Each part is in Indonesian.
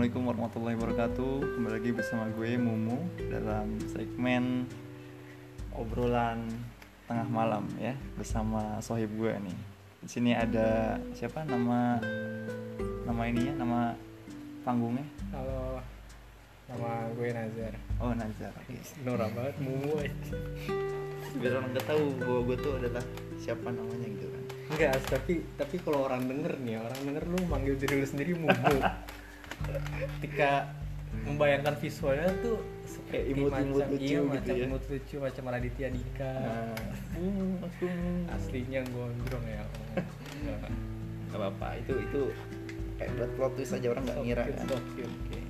Assalamualaikum warahmatullahi wabarakatuh. Kembali lagi bersama gue Mumu dalam segmen obrolan tengah malam ya bersama sohib gue nih. Di sini ada siapa nama nama ininya nama panggungnya? Halo, nama gue Nazar. Oh Nazar. Oke. Nora banget, mumu Biar orang tahu bahwa gue tuh adalah siapa namanya gitu kan. Enggak, tapi tapi kalau orang denger nih, orang denger lu manggil diri lu sendiri mumu. Ketika membayangkan visualnya tuh Kayak seperti imut-imut macam lucu iya, gitu macam ya. imut lucu macam Raditya Dika. Nah, uh, aku Aslinya gondrong ya. Nggak apa-apa itu itu kayak buat plot twist aja orang nggak ngira kan. cute. Oke.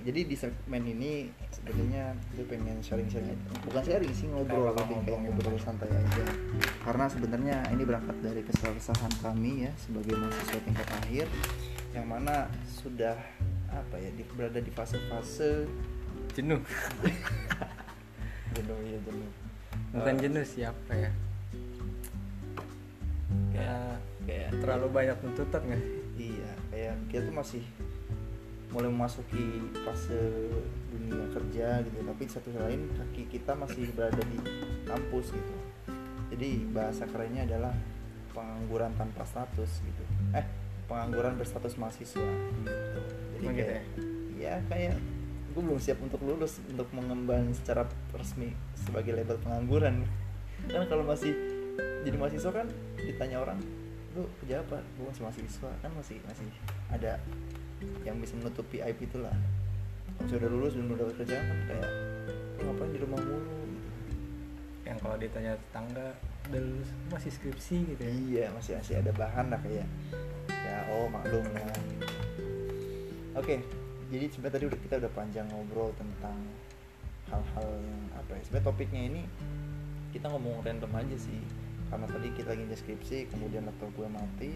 Jadi di segmen ini sebenarnya gue pengen sharing-sharing bukan sharing sih ngobrol lebih kayak ngobrol santai aja. Karena sebenarnya ini berangkat dari kesalahan kami ya sebagai mahasiswa tingkat akhir yang mana sudah apa ya di, berada di fase-fase Jenuh. jenuh ya jenuh. Bukan Eh, jenuh siapa ya? Kayak kayak terlalu banyak tuntutan nggak? Iya, kayak kita tuh masih mulai memasuki fase dunia kerja gitu, tapi di satu sisi lain kaki kita masih berada di kampus gitu. Jadi bahasa kerennya adalah pengangguran tanpa status gitu. Eh, pengangguran berstatus mahasiswa gitu. Jadi gitu kayak, ya kayak gue belum siap untuk lulus untuk mengemban secara resmi sebagai label pengangguran. Karena kalau masih jadi mahasiswa kan ditanya orang lu kerja apa gue masih mahasiswa kan masih masih ada yang bisa menutupi aib itulah kalau sudah lulus dan udah kerjaan kan kayak lu ngapain di rumah mulu gitu. Yang kalau ditanya tetangga, udah lulus masih skripsi gitu ya? iya masih masih ada bahan lah kayak ya oh maklum lah oke jadi sebenarnya tadi udah kita udah panjang ngobrol tentang hal-hal yang apa ya sebenarnya topiknya ini kita ngomong random aja sih. Karena tadi kita lagi deskripsi kemudian laptop gue mati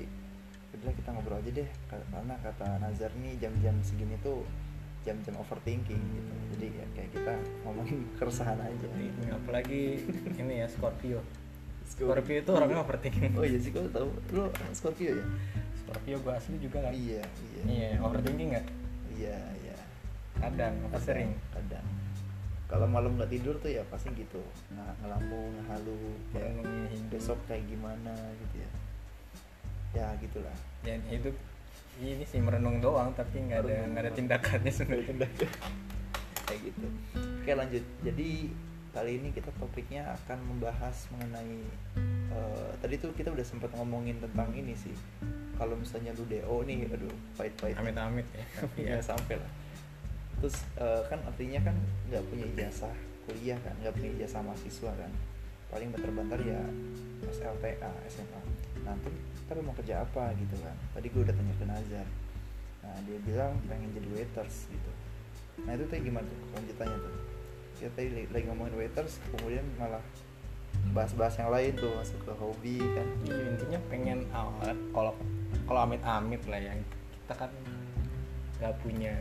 udah kita ngobrol aja deh. Karena kata Nazar nih jam-jam segini tuh jam-jam overthinking gitu. Jadi ya kayak kita ngomongin keresahan aja. Ini apalagi ini ya Scorpio. Scorpio. Itu orangnya overthinking. oh iya sih kau tahu. Lu Scorpio ya Scorpio gue asli juga kan. iya iya. Iya, overthinking nggak? iya iya. Kadang, apa sering? kadang. Kalau malam nggak tidur tuh ya pasti gitu. Nah ngelamun halu ya besok kayak gimana gitu ya. Ya gitulah. Dan hidup ini sih merenung doang, tapi nggak ada nggak ada tindakannya sebenarnya. kayak gitu. Oke lanjut. Jadi kali ini kita topiknya akan membahas mengenai eh, tadi tuh kita udah sempat ngomongin tentang ini sih kalau misalnya lu do nih aduh pahit-pahit. Amit-amit ya. Tapi ya ya, sampai lah. Terus eh, kan artinya kan nggak punya ijazah kuliah kan nggak punya ijazah mahasiswa kan. Paling banter-banter ya SLTA SMA nanti tapi mau kerja apa gitu kan. Tadi gue udah tanya ke Nazar. Nah dia bilang pengen jadi waiters gitu. Nah itu tadi gimana tuh? Lanjutannya tuh. Kita tadi lagi- lagi ngomongin waiters kemudian malah bahas-bahas yang lain tuh masuk ke hobi kan. Intinya pengen awet kalau kalau amit-amit lah yang kita kan nggak punya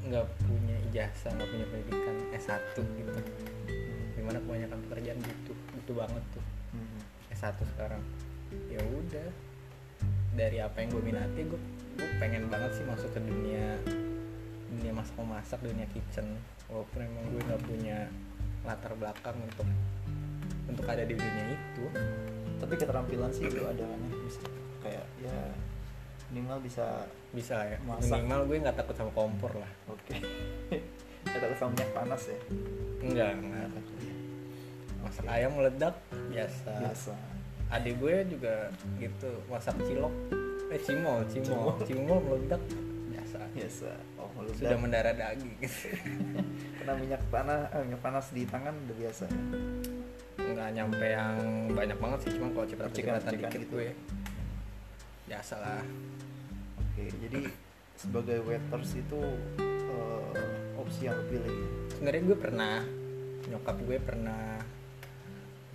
nggak punya ijazah nggak punya pendidikan S1 gitu. Di mana kebanyakan pekerjaan butuh butuh banget tuh. Hmm. S1 sekarang. Ya udah dari apa yang gue minati gue gue pengen banget sih masuk ke dunia dunia masak memasak dunia kitchen. Walaupun emang gue nggak punya latar belakang untuk untuk ada di dunia itu. Tapi keterampilan sih itu ada kan ya bisa kayak ya minimal bisa bisa ya Masak. minimal gue nggak takut sama kompor lah. Oke. Kata sama minyak panas ya? Enggak enggak takut. Masak ayam meledak biasa. Biasa. Adik gue juga gitu masak cilok. Eh cimol cimol. Cimol. cimol meledak biasa. Biasa. Oh lu sudah mendarah daging. Kena minyak tanah eh, minyak panas di tangan udah biasa. ya nggak nyampe yang banyak banget sih cuma kalau cepatan percikan dikit gitu. gue biasa lah oke jadi sebagai waiters itu eh, opsi yang pilih ya? sebenarnya gue pernah nyokap gue pernah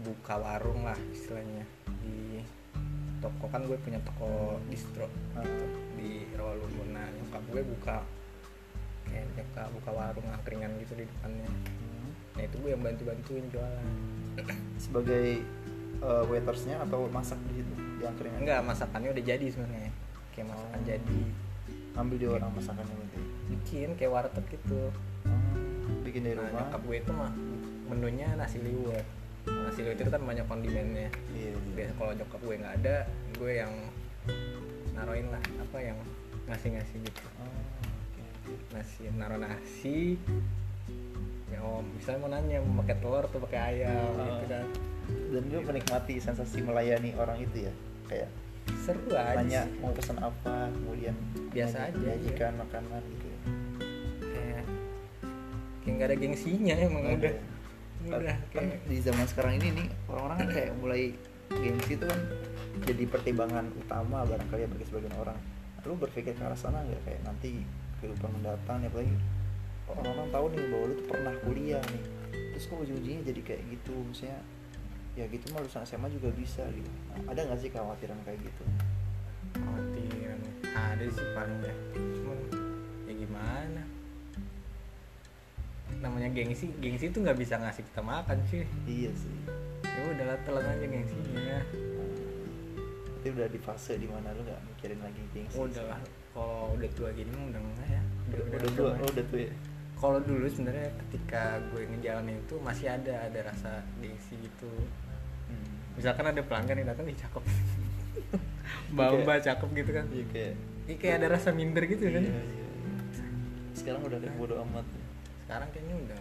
buka warung lah istilahnya di toko kan gue punya toko distro Ah, di Rawalumbu nah nyokap gue buka kayak nyokap buka warung angkringan gitu di depannya. Nah itu gue yang bantu bantuin jualan sebagai eh, waitersnya atau masak di situ di angkringan? Enggak masakannya udah jadi sebenarnya. Kayak masakan Oh. jadi. Ambil di orang masakannya berarti? Bikin kayak warteg gitu. Hmm, bikin dari nah rumah? nyokap gue itu mah menunya nasi liwet. Nasi liwet itu kan banyak kondimennya. Iya iya. Biasa kalau nyokap gue nggak ada gue yang naruhin lah apa yang ngasih-ngasih gitu. Oh, oke. nasi naruh nasi ya oh misalnya mau nanya mau pakai telur atau pakai ayam Oh. gitu kan dan dia menikmati sensasi melayani orang itu ya kayak seru aja nanya sih. mau pesan apa kemudian Biasa aja, menyajikan makanan gitu ya kayak kayak nggak ada gengsinya emang udah ada. udah kan kayak di zaman sekarang ini nih orang-orang kan kayak mulai gengsi itu kan jadi pertimbangan utama barangkali ya bagi sebagian orang lu berpikir ke arah sana nggak kayak nanti kehidupan mendatang ya apalagi orang-orang tahu nih bahwa lu tuh pernah kuliah nih. Terus kok ujung-ujungnya jadi kayak gitu? Misalnya ya gitu mah lulusan SMA juga bisa gitu. Nah, ada nggak sih kekhawatiran kayak gitu? Khawatiran ada sih paling ya. Cuman ya gimana? Namanya gengsi gengsi tuh nggak bisa ngasih kita makan sih iya sih. Ya udah telan aja gengsinya. Tapi udah di fase di mana lu nggak mikirin lagi gengsi udah lah kalau udah tua gini udah enggak ya. Udah, udah tua udah- oh, udah tua ya kalau dulu sebenarnya ketika gue ngejalanin itu masih ada ada rasa gengsi gitu. Hmm. misalkan ada pelanggan yang datang nih cakep. Mbak mbak cakep gitu kan. Iya kayak Ini kayak ada rasa minder gitu kan. Iya, iya, iya. sekarang udah kayak bodo amat. Ya. sekarang kayaknya udah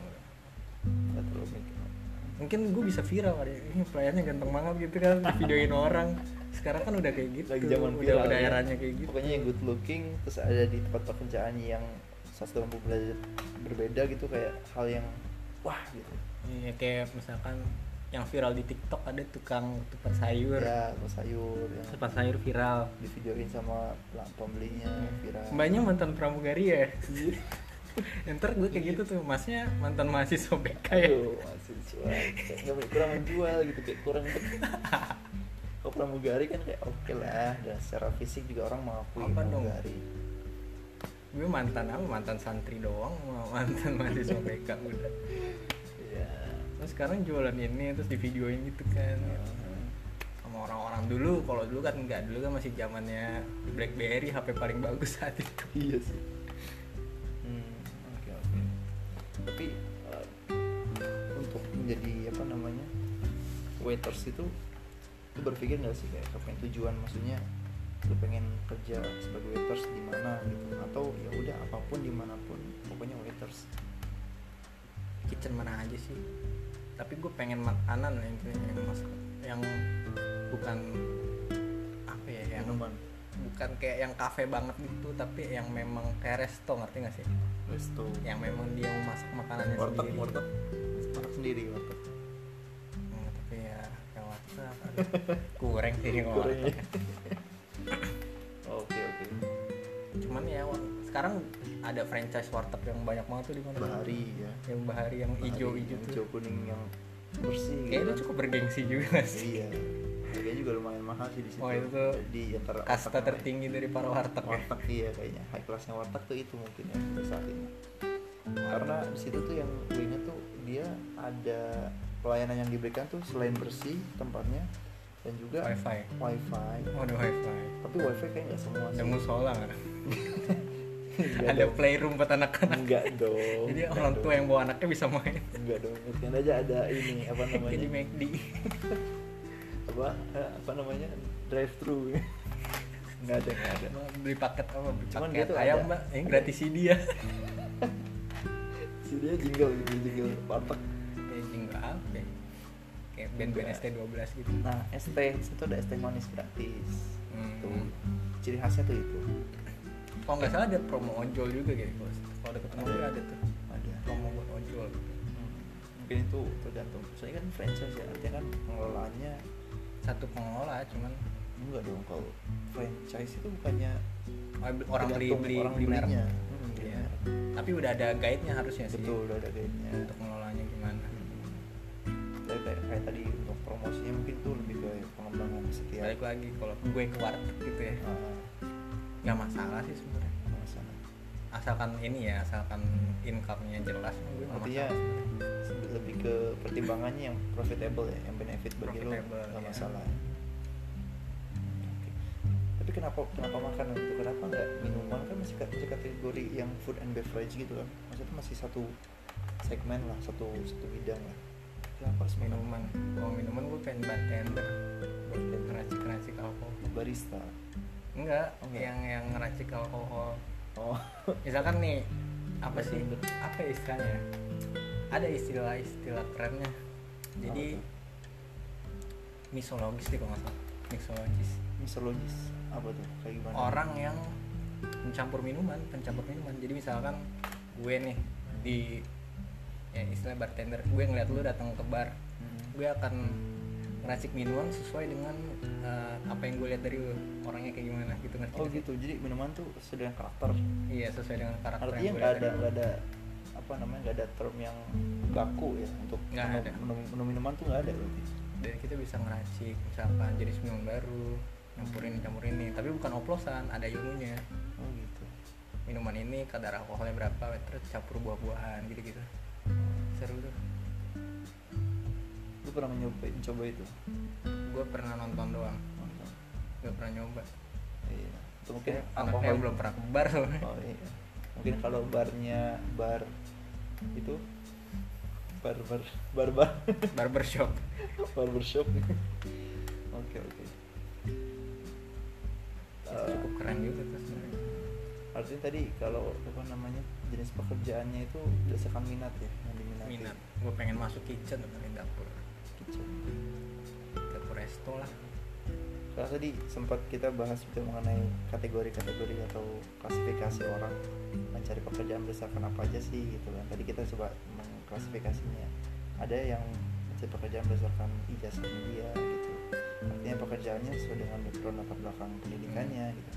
mungkin gue bisa viral kali ini pelayannya ganteng banget gitu kan di videoin orang. Sekarang kan udah kayak gitu lagi zaman udah viral udah ya. eranya kayak gitu. Pokoknya yang good looking terus ada di tempat pekerjaan yang 180 derajat berbeda gitu kayak hal yang wah gitu. Iya, kayak misalkan yang viral di TikTok ada tukang tupat sayur. Ya atau sayur yang tupat sayur viral. Di videoin sama pembelinya viral. Mbaknya mantan pramugari ya? Ntar gue kayak gitu tuh masnya mantan mahasiswa BK ya? Aduh, kayak nggak boleh kurang menjual gitu kayak kurang kalau pramugari kan kayak oke lah dan secara fisik juga orang mengakui Apa dong? Gue mantan apa? Mantan santri doang mantan mahasiswa BK udah. Iya. Terus sekarang jualan ini terus di videoin gitu kan. Sama orang-orang dulu kalau dulu kan enggak. Dulu kan masih zamannya BlackBerry HP paling bagus saat itu. Iya sih. Hmm, oke oke. Tapi eh, untuk menjadi apa namanya waiters itu lu berpikir nggak sih kayak kepengen tujuan? Maksudnya lu pengen kerja sebagai waiters di mana gitu atau ya udah apa pun di mana pun pokoknya waiters. Kitchen mana aja sih. Tapi gue pengen makanan yang yang masak yang bukan apa ya yang minuman. bukan kayak yang kafe banget gitu tapi yang memang kayak resto ngerti gak sih? Resto. Yang memang dia mau masak makanannya warteg sendiri. warteg. Warteg sendiri warteg. Hmm, tapi ya kayak warteg kurang sih warteg. Cuman ya sekarang ada franchise warteg yang banyak banget tuh di mana? Bahari ya. Yang bahari yang hijau-hijau tuh. hijau kuning yang bersih kayaknya gitu. itu cukup bergengsi juga sih? Iya. Harganya juga lumayan mahal sih di situ. Oh, itu tuh di antara kasta yang tertinggi dari para warteg ya? Warteg iya kayaknya. High classnya warteg tuh itu mungkin ya saat ini. Karena di situ tuh yang gue inget tuh dia ada pelayanan yang diberikan tuh selain bersih tempatnya dan juga wifi. Wifi. Oh ada wifi. Tapi wifi kayak nggak semua ada musola ada dong. playroom buat anak-anak. Enggak dong. Jadi enggak orang tua dong. yang bawa anaknya bisa main. Enggak dong. Mungkin aja ada ini apa jadi namanya? McD apa eh, apa namanya? Drive thru nggak ada nggak ada. Beli paket apa beli Cuman paket dia tuh ayam ada- mbak. Ini gratis dia si dia jingle gitu jingle. Warteg kayak jingle apa? ya? Kayak band-band Enggak. ST12 gitu. Nah ST itu ada ST manis gratis. Hmm. tuh ciri khasnya tuh itu. Kalau nggak salah ada promo ojol juga gitu kalau kalau ada ketemu Ada. ada tuh. Ada. Promo buat ojol. Hmm, mungkin itu tergantung. Soalnya kan franchise ya artinya kan pengelolaannya satu pengelola cuman. Enggak dong kalau franchise itu bukannya orang beli beli orang beli merek. Hmm, Iya. tapi udah ada guide-nya harusnya sih. Betul udah ada guide-nya. Untuk mengelolanya gimana Hmm. Tapi kayak, kayak tadi untuk promosinya mungkin tuh lebih ke pengembangan setiap balik lagi kalau gue ke warteg gitu ya. Ah, nggak masalah sih sebenarnya. Masalah. asalkan ini ya asalkan income-nya jelas gue Artinya masalah sih. lebih ke pertimbangannya yang profitable ya, yang benefit bagi lo nggak ya. masalah. Tapi kenapa kenapa makanan itu kenapa nggak minuman? Kan masih masih kategori yang food and beverage gitu kan. Maksudnya masih satu segmen lah satu satu bidang lah kenapa harus minuman. Kalau minuman gue pengen bartender. Bartender ngeracik ngeracik alkohol. Barista? Enggak, enggak. yang yang ngeracik alkohol. Oh. Misalkan nih apa sih? Apa ya istilahnya? Ada istilah istilah kerennya. Jadi misologis sih kalau nggak salah. Mixologis misologis? Apa tuh? Kayak gimana? Orang yang mencampur minuman pencampur minuman. Jadi misalkan gue nih di ya istilah bartender. Gue ngeliat lu datang ke bar. Hmm. gue akan ngeracik minuman sesuai dengan eh, apa yang gue lihat dari orangnya kayak gimana gitu ngerti oh gitu. Jadi minuman tuh sesuai dengan karakter. Iya sesuai dengan karakter artinya nggak ada nggak ada apa namanya nggak ada term yang baku ya untuk Nggak menu, ada. menu, menu minuman tuh nggak ada berarti. Dari kita bisa ngeracik misalkan jenis minuman baru nyampurin campurin ini tapi bukan oplosan ada ilmunya. Oh gitu. Minuman ini kadar alkoholnya berapa terus campur buah-buahan gitu-gitu seru tuh. Lu pernah nyoba coba itu? Gue pernah nonton doang. Nonton. gak pernah nyoba. Iya. Itu mungkin Kayak anaknya alkohol belum pernah ke bar. Oh iya. Mungkin kalau barnya bar itu bar bar bar bar barbershop barbershop oke oke. Eh, cukup keren juga tuh sebenarnya. Artinya tadi kalau apa namanya jenis pekerjaannya itu berdasarkan minat ya yang diminati minat gue pengen masuk kitchen pengen dapur Kitchen. dapur resto lah Karena tadi sempat kita bahas juga mengenai kategori-kategori atau klasifikasi orang mencari pekerjaan berdasarkan apa aja sih gitu kan. Tadi kita coba mengklasifikasinya. Ada yang mencari pekerjaan berdasarkan ijazahnya dia gitu. Artinya pekerjaannya sesuai dengan background latar belakang pendidikannya gitu.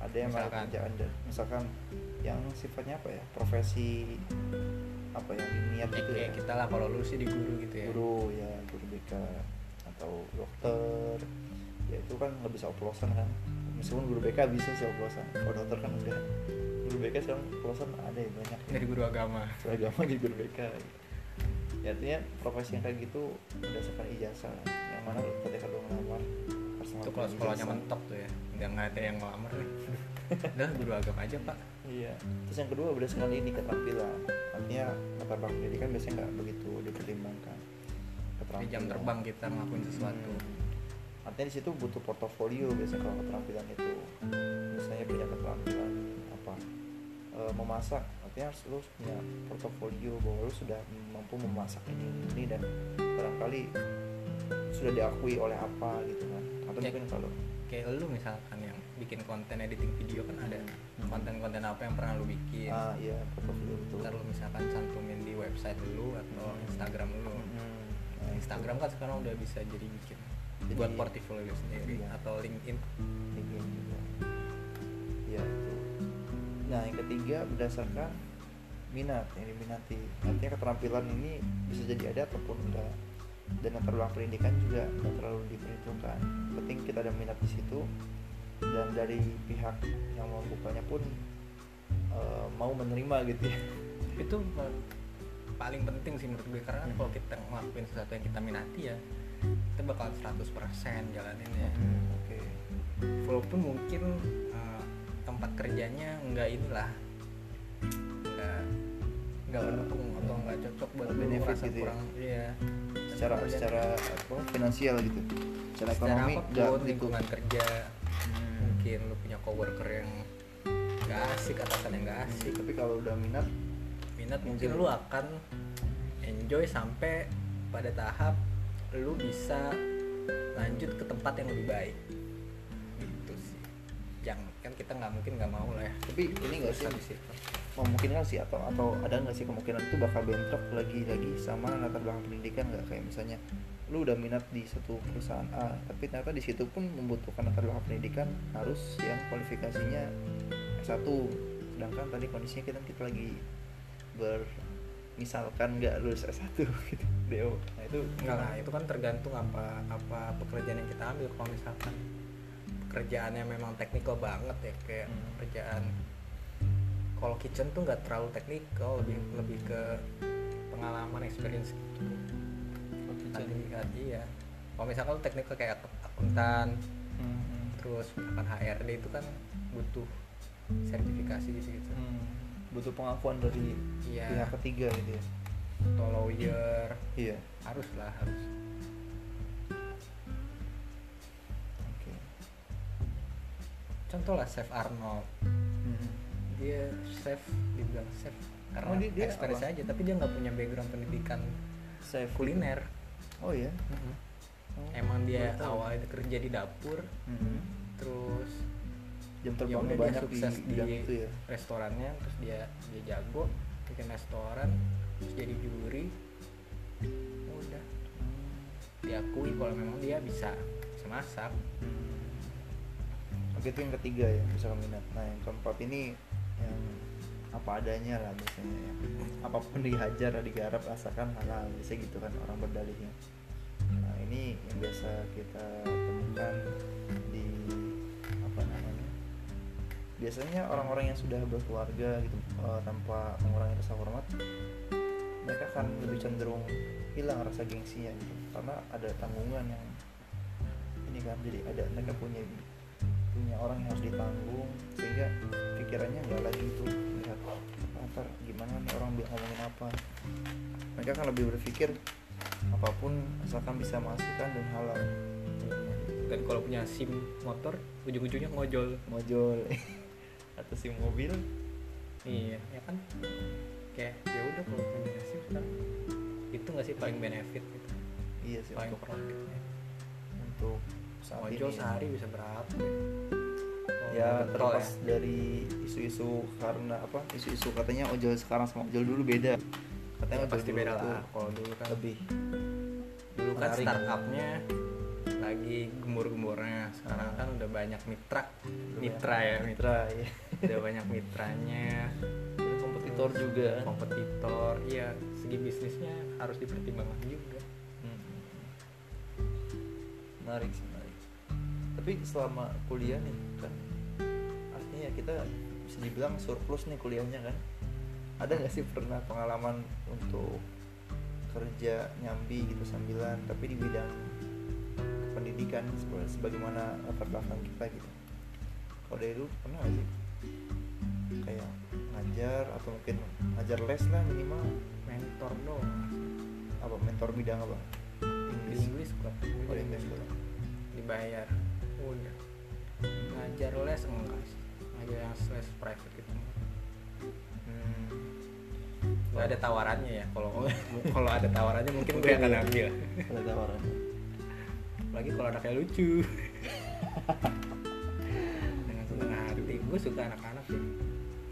Ada yang Misalkan. pekerjaan dan misalkan yang sifatnya apa ya? Profesi apa yang niat gitu ya. kita lah kalau lu sih di guru gitu ya. Guru ya, guru BK atau dokter. Ya itu kan nggak bisa oplosan kan. Meskipun guru BK bisa sih oplosan. Kalau dokter kan enggak guru BK sekarang oplosan ada ya banyak. Ya. dari guru agama. Beragama di guru BK ya artinya profesi yang kayak gitu berdasarkan ijazah. Yang mana ketika lu ngelamar harus itu kalau sekolahnya mentok tuh ya udah nggak ada yang ngelamar nih. Udah guru agama aja pak. Iya. Terus yang kedua berdasarkan ini keterampilan. Artinya latar belakang pendidikan biasanya nggak begitu dipertimbangkan. Di jam terbang kita ngelakuin sesuatu. Hmm. artinya di situ butuh portofolio biasanya kalau keterampilan itu. Misalnya punya keterampilan apa? E, memasak. Artinya harus lu punya portofolio bahwa lu sudah mampu memasak ini ini, ini dan barangkali sudah diakui oleh apa gitu kan. Atau Ya. mungkin kalau kayak lu misalkan yang bikin konten editing video kan ada Hmm. konten-konten apa yang pernah lu bikin? Ah iya itu ntar lu misalkan cantumin di website lu atau Instagram lu. Hmm. Nah, Instagram kan sekarang udah bisa jadi bikin Jadi- buat portfolio sendiri Iya. atau LinkedIn. LinkedIn juga. Ya itu nah yang ketiga berdasarkan minat. Yang diminati artinya keterampilan ini bisa jadi ada ataupun enggak dan latar belakang pendidikan juga nggak terlalu diperhitungkan. Penting kita ada minat di situ dan dari pihak yang membukanya pun eh, mau menerima gitu ya. Itu pa- paling penting sih menurut gue karena Hmm. kalau kita ngelakuin sesuatu yang kita minati ya kita bakal 100% jalanin ya. Hmm, oke. Walaupun mungkin uh, tempat kerjanya nggak inilah nggak nggak mendukung atau nggak cocok buat Benefit gitu ya? kurang iya secara Kerjaan- secara apa finansial gitu secara secara ekonomi nggak apa pun gitu lingkungan kerja Hmm. mungkin lu punya coworker yang nggak asik atasan yang nggak asik tapi kalau udah minat minat mungkin Mungkin. lu akan enjoy sampai pada tahap lu bisa lanjut ke tempat yang lebih baik gitu sih jangan kan kita nggak mungkin nggak mau lah ya tapi ini nggak sih. Memungkinkan sih atau atau ada nggak sih kemungkinan itu bakal bentrok lagi-lagi sama latar belakang pendidikan nggak kayak misalnya lu udah minat di satu perusahaan A tapi ternyata di situ pun membutuhkan latar belakang pendidikan harus yang kualifikasinya S1 sedangkan tadi kondisinya kita kita lagi ber misalkan nggak lulus S1 gitu DO nah itu Enggak lah, itu kan tergantung apa apa pekerjaan yang kita ambil. Kalau misalkan pekerjaannya memang teknikal banget ya, kayak Hmm. pekerjaan kalau kitchen tuh nggak terlalu teknikal, lebih lebih ke pengalaman experience gitu. Nanti lihat iya. Kalau misalkan teknikal kayak ak- akuntan, Hmm, hmm. terus misalkan HRD itu kan butuh sertifikasi gitu gitu Hmm, butuh pengakuan dari Iya. pihak ketiga gitu ya atau lawyer iya harus lah harus oke contoh lah Chef Arnold Hmm. Dia chef dibilang chef. Karena Oh, dia- dia apa? aja tapi dia nggak punya background pendidikan Chef. kuliner. Oh ya Oh, emang dia awalnya kerja di dapur Mhm. terus jam ya terbangnya udah dia banyak sukses di di, itu ya? restorannya terus dia dia jago bikin restoran terus jadi juri. Udah. Diakui kalau memang dia bisa bisa masak Hmm. Oke itu yang ketiga ya bisa minat. Nah yang keempat ini yang apa adanya lah biasanya ya. Apa pun dihajar digarap asalkan halal biasa gitu kan orang berdalihnya. Nah ini yang biasa kita temukan di apa namanya biasanya orang-orang yang sudah berkeluarga gitu eh, tanpa mengurangi rasa hormat mereka akan lebih cenderung hilang rasa gengsinya gitu karena ada tanggungan yang ini kan jadi ada mereka punya punya orang yang harus ditanggung sehingga pikirannya nggak lagi itu lihat "Ah, ntar gimana nih orang ngomongin apa. Mereka kan lebih berpikir apa pun asalkan bisa menghasilkan dan halal. Dan kalau punya sim motor ujung-ujungnya ngojol. Mojol atau si mobil. Iya ya kan? Kayak ya udah kalau punya sim sekarang. Itu nggak sih paling benefit gitu? Iya sih paling untuk profitnya. untuk saat ngojol ini. sehari bisa berapa ya? Kalau ya terlepas dari isu-isu karena apa isu-isu katanya ojol sekarang sama ojol dulu beda. Katanya ya, ojol pasti beda lah. kalau dulu kan lebih. Dulu kan startupnya lagi gembur-gemburnya. Sekarang kan udah banyak mitra. Mitra ya mitra ya udah banyak mitranya. Dan kompetitor juga. Kompetitor iya. Segi bisnisnya harus dipertimbangkan juga. Hmm. menarik sih menarik tapi selama kuliah nih kan artinya ya kita bisa dibilang surplus nih kuliahnya kan. Ada nggak sih pernah pengalaman untuk kerja nyambi gitu sambilan tapi di bidang pendidikan sebagai- sebagaimana latar belakang kita gitu? Kalau dari dulu pernah nggak sih? Kayak ngajar atau mungkin ngajar les lah minimal. Mentor dong apa mentor bidang apa? Di Inggris kok Oh, Inggris dibayar udah. Ngajar les enggak sih. Ngajar yang les private gitu. Hmm. nggak ada tawarannya ya kalau kalau ada tawarannya mungkin gue akan ambil. Ada tawaran. lagi kalau anaknya lucu. Dengan senang hati. Gue suka anak-anak sih.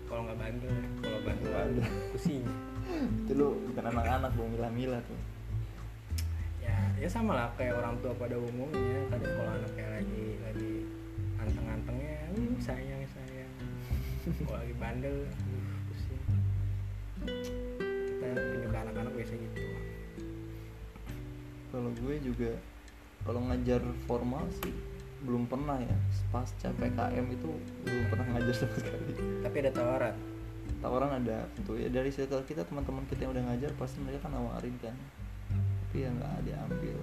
Kalau nggak bandel kalau bandel pusing. Itu lu bukan anak-anak lu milah-milah tuh. Ya sama lah kayak orang tua pada umumnya kadang kalau anaknya lagi lagi anteng-antengnya uh, sayang sayang kalau lagi bandel uh, pusing kita ke anak-anak biasa gitu Kalau gue juga kalau ngajar formal sih belum pernah ya. Pasca PKM itu belum pernah ngajar sama sekali. tapi ada tawaran Tawaran ada tentu ya dari circle kita teman-teman kita yang udah ngajar pasti mereka kan nawarin kan. Tapi ya nggak diambil.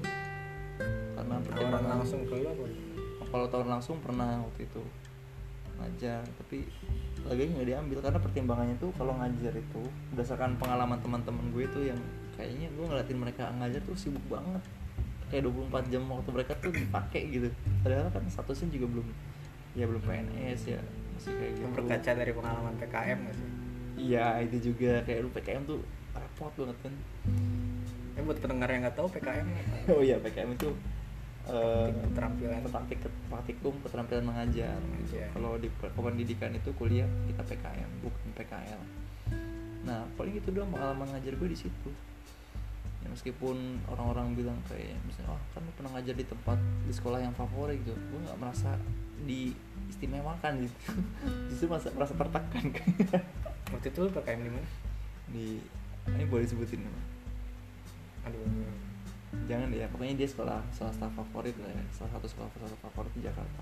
Karena tawaran pertimbangan langsung ke lu apa? Kalau tahun langsung pernah waktu itu. Ngajar tapi lagi nggak diambil. Karena pertimbangannya tuh kalau ngajar itu berdasarkan pengalaman teman-teman gue tuh yang kayaknya gue ngeliatin mereka ngajar tuh sibuk banget. Kayak 24 jam waktu mereka tuh dipakai gitu. Padahal kan statusnya juga belum ya belum PNS ya masih kayak gitu. Berkaca dari pengalaman PKM nggak sih? Iya itu juga. Kayak lu PKM tuh repot banget kan ya buat pendengar yang nggak tahu PKM apa oh iya PKM itu eh, keterampilan praktik praktikum keterampilan mengajar gitu. Iya. Kalau di pe- pendidikan itu kuliah kita PKM bukan PKL. Nah paling itu doang pengalaman ngajar gue di situ. Ya, meskipun orang-orang bilang kayak misalnya oh kan lu pernah ngajar di tempat di sekolah yang favorit gitu, gue nggak merasa diistimewakan gitu. Justru merasa, merasa tertekan kan. waktu itu lu PKM di mana di ini boleh disebutin nggak? Aduh. Jangan deh ya pokoknya dia sekolah swasta favorit lah ya. Salah satu sekolah swasta favorit di Jakarta.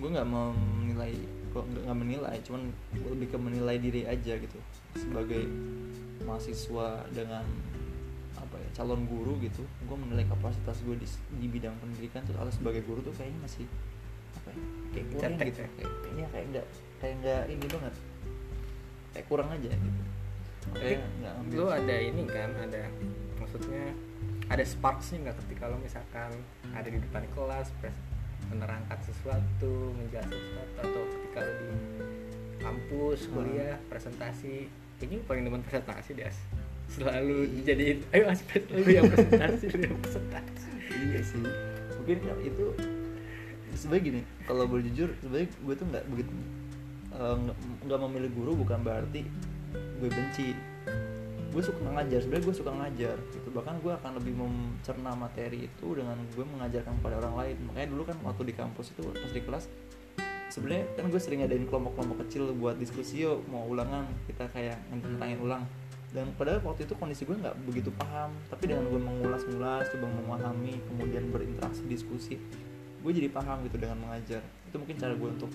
Gue nggak mau menilai kok nggak menilai cuman gue lebih ke menilai diri aja gitu. Sebagai mahasiswa dengan apa ya calon guru gitu gue menilai kapasitas gue di, di bidang pendidikan tuh atau sebagai guru tuh kayaknya masih apa ya kayak kurang gitu. ya? kayak kayaknya kayak nggak kayak nggak ini banget. Kayak kurang aja gitu Tapi ambil lu ada ini kan ada maksudnya ada sparksnya nggak ketika lo misalkan ada di depan kelas pres- menerangkan sesuatu menjelaskan sesuatu atau ketika lo di kampus Hmm. kuliah presentasi kayaknya lu paling demen presentasi deh As. selalu dijadiin ayo aspek lu yang presentasi lu yang presentasi iya sih mungkin kan itu sebenarnya gini kalau boleh jujur sebenarnya gue tuh nggak begitu eh, nggak nggak memilih guru bukan berarti gue benci. Gue suka ngajar sebenarnya gue suka ngajar gitu. Bahkan gue akan lebih mencerna materi itu dengan gue mengajarkan kepada orang lain. Makanya dulu kan waktu di kampus itu pas di kelas sebenarnya kan gue sering ngadain kelompok-kelompok kecil buat diskusi yuk mau ulangan? Kita kayak ngentangin ulang. Dan padahal waktu itu kondisi gue nggak begitu paham. Tapi dengan gue mengulas-ngulas coba memahami kemudian berinteraksi diskusi gue jadi paham gitu dengan mengajar. Itu mungkin cara gue untuk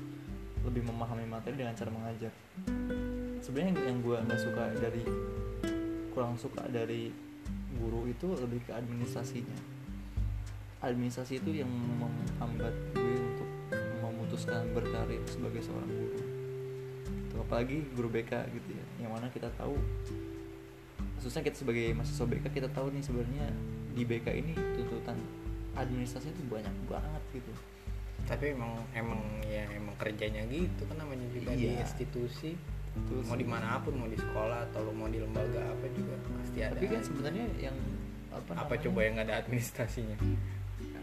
lebih memahami materi dengan cara mengajar sebenarnya yang, yang gue nggak suka dari kurang suka dari guru itu lebih ke administrasinya. Administrasi itu yang menghambat gue untuk memutuskan berkarir sebagai seorang guru. Itu apalagi guru BK gitu ya yang mana kita tahu khususnya kita sebagai mahasiswa BK kita tahu nih sebenarnya di BK ini tuntutan administrasi itu banyak banget gitu. Tapi emang emang ya emang kerjanya gitu kan namanya juga di Iya. institusi Betul mau sih. di mana pun mau di sekolah atau lo mau di lembaga apa juga pasti ada tapi kan sebenarnya yang apa, apa namanya? coba yang nggak ada administrasinya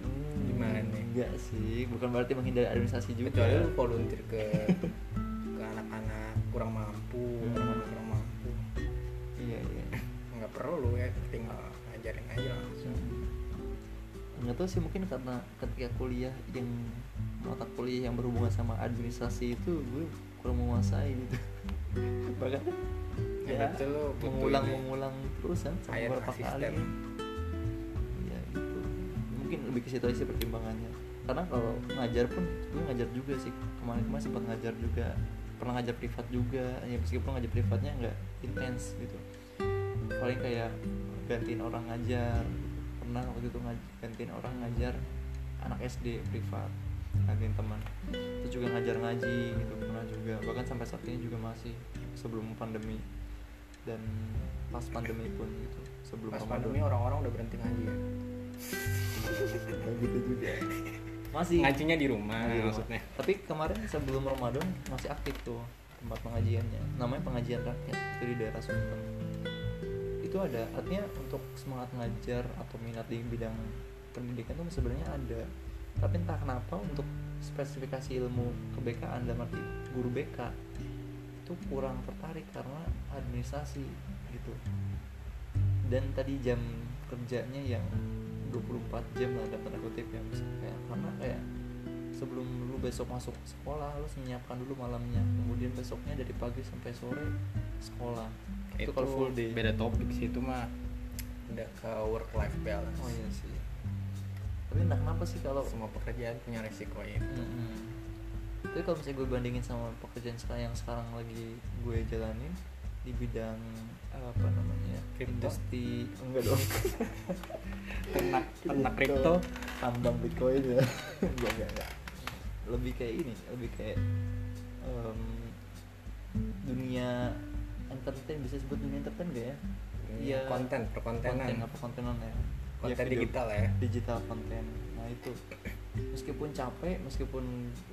Hmm, Gimana nih? enggak sih bukan berarti menghindari administrasi juga kecuali lu volunteer ke ke anak-anak kurang mampu Hmm. orang-orang kurang mampu iya iya nggak perlu ya tinggal ngajarin aja langsung nggak tahu sih mungkin karena ketika kuliah yang mata kuliah yang berhubungan sama administrasi itu gue kurang menguasai gitu bahkan Ya, ya, betul lo butuh mengulang ini. mengulang terus kan sampai beberapa kali. ya gitu. Mungkin lebih ke situ aja sih pertimbangannya. Karena kalau ngajar pun gue ngajar juga sih. Kemarin-kemarin sempat ngajar juga. Pernah ngajar privat juga. Ya meskipun ngajar privatnya nggak intens gitu. Paling kayak gantiin orang ngajar. Pernah waktu itu ngaj- gantiin orang ngajar anak SD privat gantiin teman. Terus juga ngajar ngaji gitu pernah juga. Bahkan sampai saat ini juga masih sebelum pandemi. Dan pas pandemi pun gitu sebelum pas Ramadan. pandemi orang-orang udah berhenti ngaji ya? Gitu juga. Masih. Ngajinya di rumah Ngaji maksudnya. Tapi kemarin sebelum Ramadan masih aktif tuh tempat pengajiannya. Namanya pengajian rakyat itu di daerah Sunten itu ada artinya untuk semangat ngajar atau minat di bidang pendidikan tuh sebenarnya ada tapi entah kenapa untuk spesifikasi ilmu kebekaan dalam arti guru BK itu kurang tertarik karena administrasi gitu. Dan tadi jam kerjanya yang 24 jam lah dalam tanda kutip ya kayak karena kayak sebelum lu besok masuk sekolah lu harus menyiapkan dulu malamnya. Kemudian besoknya dari pagi sampai sore sekolah. Itu, kalau full day. beda topik sih itu mah udah ke work life balance. Oh iya sih tapi entah kenapa sih kalau semua pekerjaan punya resiko itu Mm-mm. tapi kalau misalnya gue bandingin sama pekerjaan sekarang yang sekarang lagi gue jalanin di bidang apa namanya Kripto? industri enggak dong. Ternak ternak kripto. tambang bitcoin ya. Enggak enggak enggak. Lebih kayak ini lebih kayak em, dunia entertain bisa sebut dunia entertain gak ya? Iya, konten perkontenan. Konten apa kontenan ya konten Ya, video- digital ya. digital konten. Nah itu. Meskipun capek meskipun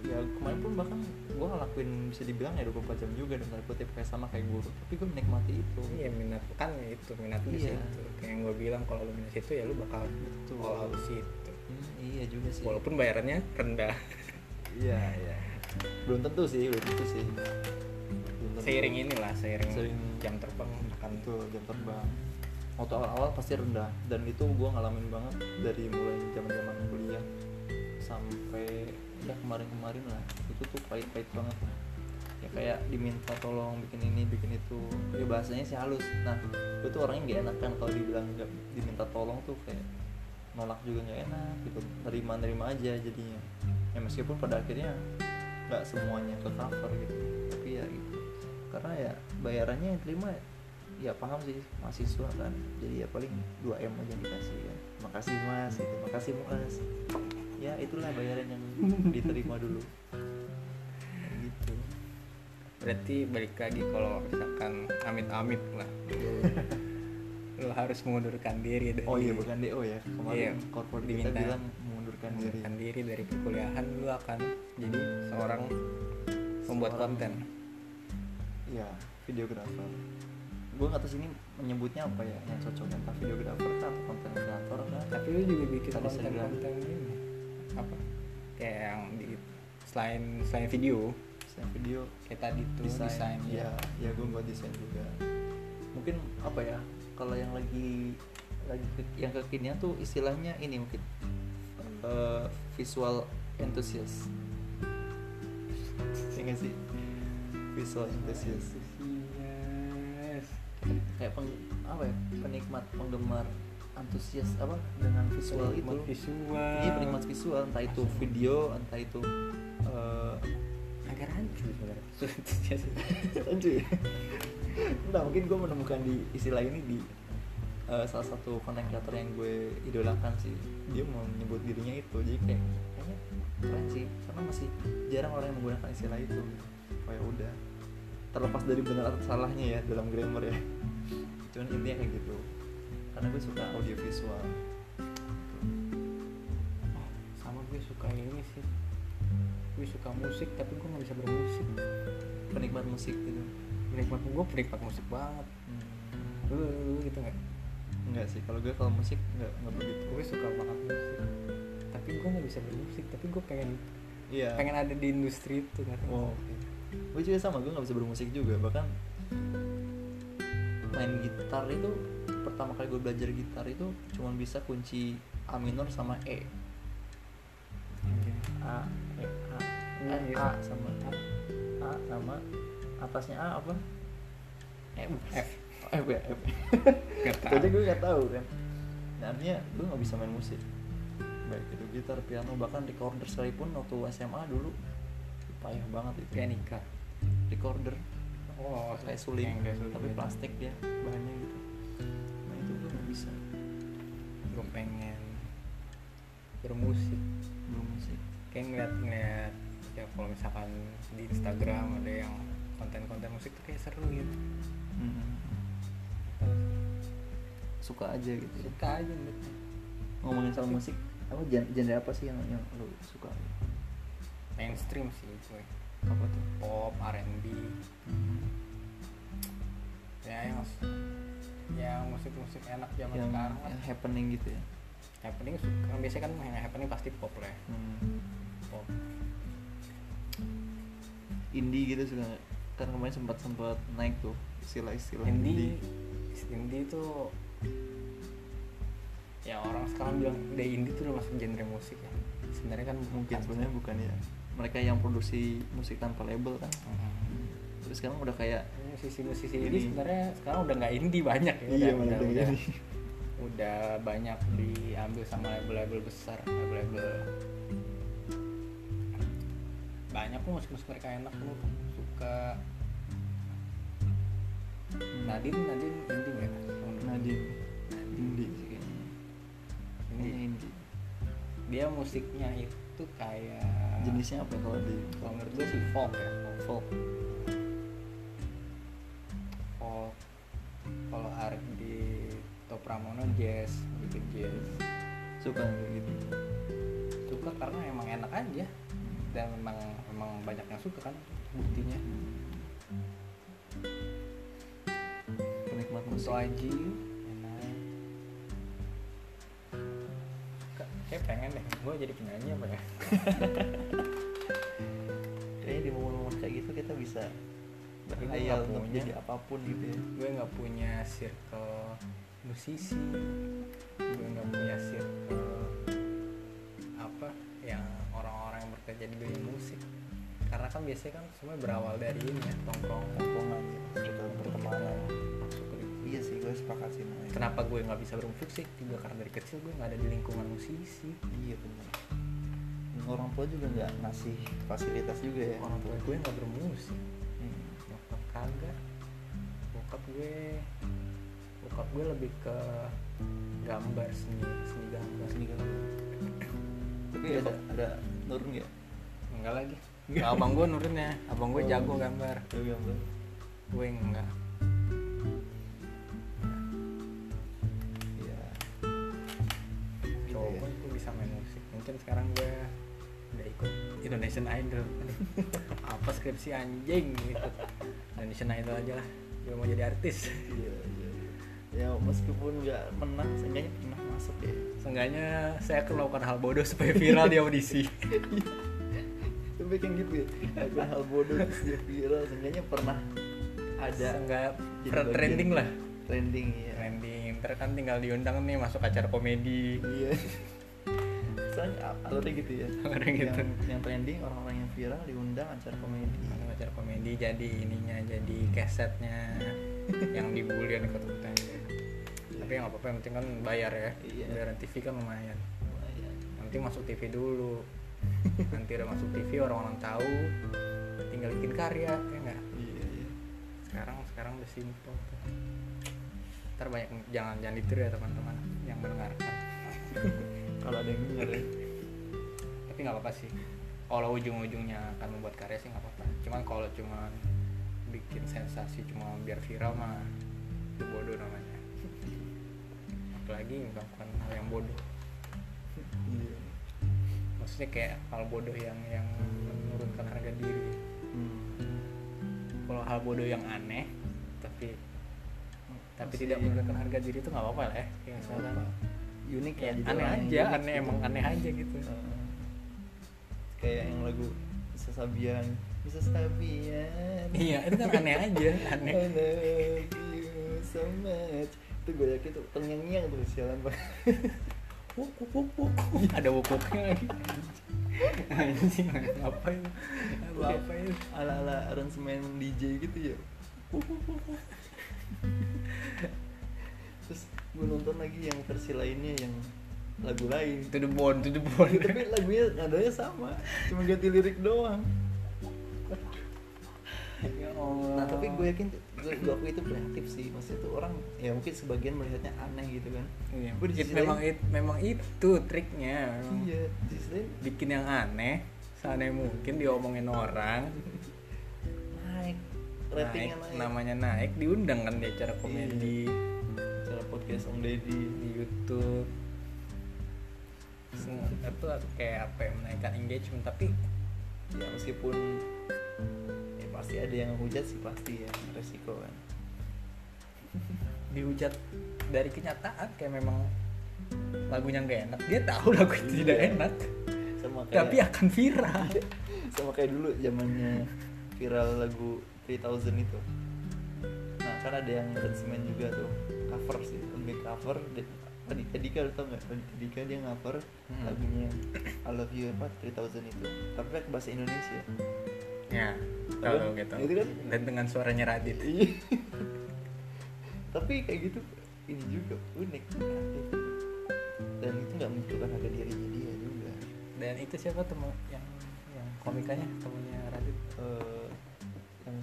ya kemarin pun bahkan gue ngelakuin bisa dibilang ya 24 jam juga dan tanda kutip kayak sama kayak guru. Tapi gue menikmati itu. Iya minat kan itu minat Iya. situ. Kayak yang gue bilang kalau lu minat situ ya lu bakal Betul. all out situ. Hmm, iya juga sih. Walaupun bayarannya rendah. Iya iya. Belum tentu sih belum tentu sih. Belum tentu. seiring inilah seiring, Seiring- jam terbang. Akan itu jam terbang waktu awal-awal pasti rendah. Dan itu gue ngalamin banget dari mulai zaman zaman kuliah sampai ya kemarin-kemarin lah. Itu tuh pahit-pahit banget. Lah ya kayak diminta tolong bikin ini bikin itu. Ya bahasanya sih halus. Nah gue tuh orangnya gak enak kan kalau dibilang nggak diminta tolong tuh kayak nolak juga nggak enak gitu. Nerima nerima aja jadinya. Ya meskipun pada akhirnya nggak semuanya ke cover gitu. Tapi ya gitu. Karena ya bayarannya yang terima ya paham sih mahasiswa kan. Jadi ya paling 2 m aja yang dikasih kan makasih mas gitu. Makasih mas. Ya itulah bayaran yang diterima dulu. Gitu berarti balik lagi kalau misalkan amit-amit lah. Lu harus mengundurkan diri dari oh iya bukan do ya. Kemarin Iya, corporate kita diminta bilang mengundurkan diri. mengundurkan diri dari perkuliahan lu akan jadi seorang pembuat Seorang- konten. Iya, videografer. Gue tahu sini menyebutnya apa ya yang cocok entah videografer kah atau konten kreator kah. tapi lu juga bikin Tadi bilang. konten-konten ini apa kayak yang di selain selain video Saya video kayak tadi tuh desain, desain, ya, ya ya gue buat desain juga. Mungkin apa ya kalau yang lagi lagi ke- yang kekinian tuh istilahnya ini mungkin eh, visual enthusiast. Iya nggak sih? Visual enthusiast. Kayak peng, apa ya? Penikmat penggemar antusias apa dengan visual Penikmat itu. visual Iya penikmat visual entah itu video entah itu eh agak rancu sebenarnya Anjir. Entah mungkin gue menemukan di istilah ini di eh, salah satu konten creator yang gue idolakan sih dia mau menyebut dirinya itu jadi kayak kayaknya keren sih karena masih jarang orang yang menggunakan istilah itu oh ya udah terlepas dari benar atau salahnya ya dalam grammar ya. Cuman intinya kayak gitu. Karena gue suka audio visual sama gue suka ini sih. Gue suka musik tapi gue nggak bisa bermusik. Penikmat musik gitu. Penikmat gue penikmat musik banget. Hmm. lu, lu gitu nggak? Enggak sih kalau gue kalau musik enggak enggak begitu. Gue suka banget musik. Tapi gue nggak bisa bermusik tapi gue pengen iya. pengen ada di industri itu kan Oh, oke. Gue juga sama, gue gak bisa bermusik juga. Bahkan main gitar itu Pertama kali gue belajar gitar itu Cuman bisa kunci A minor sama E. A, E, A Iya, Eh, iya. A sama A A sama Atasnya A apa? Eh, F. F ya, F. Aja gue gak tahu kan. Nah artinya gue gak bisa main musik. Baik itu gitar, piano, bahkan recorder sekalipun Waktu SMA dulu Payah banget itu. Pianika recorder. Oh kayak suling. kayak suling. Tapi plastik ya bahannya gitu. Nah itu gue nggak bisa. Gue pengen bermusik. Belum musik kayak ngeliat-ngeliat ya kalau misalkan di Instagram ada yang konten-konten musik tuh kayak seru gitu. Suka aja gitu. Ya. suka aja gitu ngomongin soal musik apa gen- genre apa sih yang yang lu suka mainstream sih gue apa tuh? Pop R&B ya yang yang musik-musik enak zaman yang, sekarang yang happening gitu ya? Happening suka biasanya kan yang happening pasti pop lah ya. hmm. pop. Indie gitu suka nggak? kan kemarin sempat sempat naik tuh istilah-istilah indie indie. itu ya orang sekarang bilang udah indie tuh udah masuk genre musik ya. Sebenarnya kan mungkin sebenarnya bukan ya mereka yang produksi musik tanpa label kan. Mhm. terus sekarang udah kayak musisi-musisi Ini. ini. sebenarnya sekarang udah nggak indie banyak ya. Iya udah, udah, udah, udah banyak diambil sama label-label besar label-label banyak kok musik-musik mereka enak lu suka. Nadine Nadine indie nggak Nadine. Indie. kayaknya. Indie. Kayaknya indie. Dia musiknya itu kayak jenisnya apa kalau di kalau menurut gue sih folk ya folk. Folk. Kalau R&B Top Pramono jazz bikin jazz. Suka gitu? Suka karena emang enak aja. Dan memang memang banyak yang suka kan buktinya. Penikmat musik. So pengen deh gue jadi penyanyi apa ya? Kayaknya di momen-momen kayak gitu kita bisa berhayal untuk punya. jadi apa pun gitu ya. Gue nggak punya circle musisi. Gue nggak punya circle apa yang orang-orang yang bekerja di dunia musik. Karena kan biasanya kan semua berawal dari ini ya tongkrong tongkrongan circle pertemanan iya sih gue sepakat sih kenapa gue nggak bisa bermusik sih? Juga karena dari kecil gue nggak ada di lingkungan musisi iya benar orang tua juga nggak ngasih fasilitas juga ya. Orang tua gue nggak bermusik Hmm. nyokap kagak. Bokap gue bokap gue lebih ke gambar seni seni gambar. Seni gambar. tapi Iya, ada ada nurun ya enggak lagi. Abang gue nurunnya abang gue Oh. jago gambar. Jago gambar. Gue enggak skripsi anjing ikut Indonesian Idol aja lah gue mau jadi artis. Iya iya ya meskipun nggak menang seenggaknya pernah masuk. Ya Seenggaknya saya akan melakukan hal bodoh supaya viral di audisi. Tapi kan gitu ya lakukan hal bodoh dia viral seenggaknya pernah ada bagian. trending lah. Trending ya Trending, ntar kan tinggal diundang nih masuk acara komedi. Iya soalnya alurnya gitu ya. Alurnya gitu. yang, yang trending orang-orang yang viral diundang acara komedi. Masuk acara komedi jadi ininya jadi kesetnya yang dibulian ikut-ikutan tapi yang apa-apa yang penting kan bayar ya. Iya. bayaran TV kan lumayan. Lumayan. Yang penting masuk TV dulu. Nanti udah masuk TV orang-orang tahu. Tinggal bikin karya ya enggak iya iya. Sekarang sekarang udah simpel tuh. ntar banyak jangan jangan ditiru ya teman-teman yang mendengarkan kalau ada yang denger ya. Tapi nggak apa-apa sih. Kalau ujung-ujungnya akan membuat karya sih nggak apa-apa. Cuman kalau cuma bikin sensasi cuma biar viral mah itu bodoh namanya. Apalagi melakukan hal yang bodoh. Iya. Maksudnya kayak hal bodoh yang yang menurunkan harga diri. Hmm. kalau hal bodoh yang aneh tapi tapi Masih- tidak menurunkan harga diri itu nggak apa-apa lah ya. Kayak misalkan unik ya, ya jadi aneh aja. unik aneh gitu. emang aneh aja gitu. Heeh. kayak yang lagu bisa Sabian. Bisa Sabian. Iya itu kan aneh aja aneh. I love you so much. Itu gue yakin tuh terngiang-ngiang tuh sialan banget. Wuk, wuk, wuk, wuk. ada wukuknya lagi. Anjing ngapain? Apa apain ala-ala aransemen DJ gitu ya terus gue nonton lagi yang versi lainnya yang lagu lain. To the bone to the bone. Tapi lagunya nadanya sama cuma ganti lirik doang. Ya Allah. Nah tapi gue yakin gue, gue aku itu kreatif sih. Maksudnya tuh orang ya mungkin sebagian melihatnya aneh gitu kan. Iya, Gue it- memang it, memang itu triknya memang. iya bikin yang aneh seaneh mungkin diomongin orang. Naik naik, ratingnya naik, namanya naik diundang kan di acara komedi. Cara podcast Om Deddy di YouTube. Semua itu kayak apa ya menaikkan engagement tapi ya meskipun ya pasti ada yang hujat sih pasti ya resiko kan. Dihujat dari kenyataan kayak memang lagunya nggak enak. Dia tahu lagu itu tidak Iya. enak sama kayak tapi akan viral. Sama kayak dulu zamannya viral lagu 3000 itu. Nah kan ada yang aransemen juga tuh cover sih lebih cover Raditya Dika lu tau gak? Raditya Dika dia cover Hmm. lagunya I Love You apa 3000 itu. Tapi pakai bahasa Indonesia. Ya Tahu tahu kan? gitu. Itu kan- dan dengan suaranya Radit. Iya. tapi kayak gitu ini juga unik kreatif dan itu nggak menunjukkan harga dirinya dia juga. Dan itu siapa temu yang yang komikanya temennya Radit? Eh, yang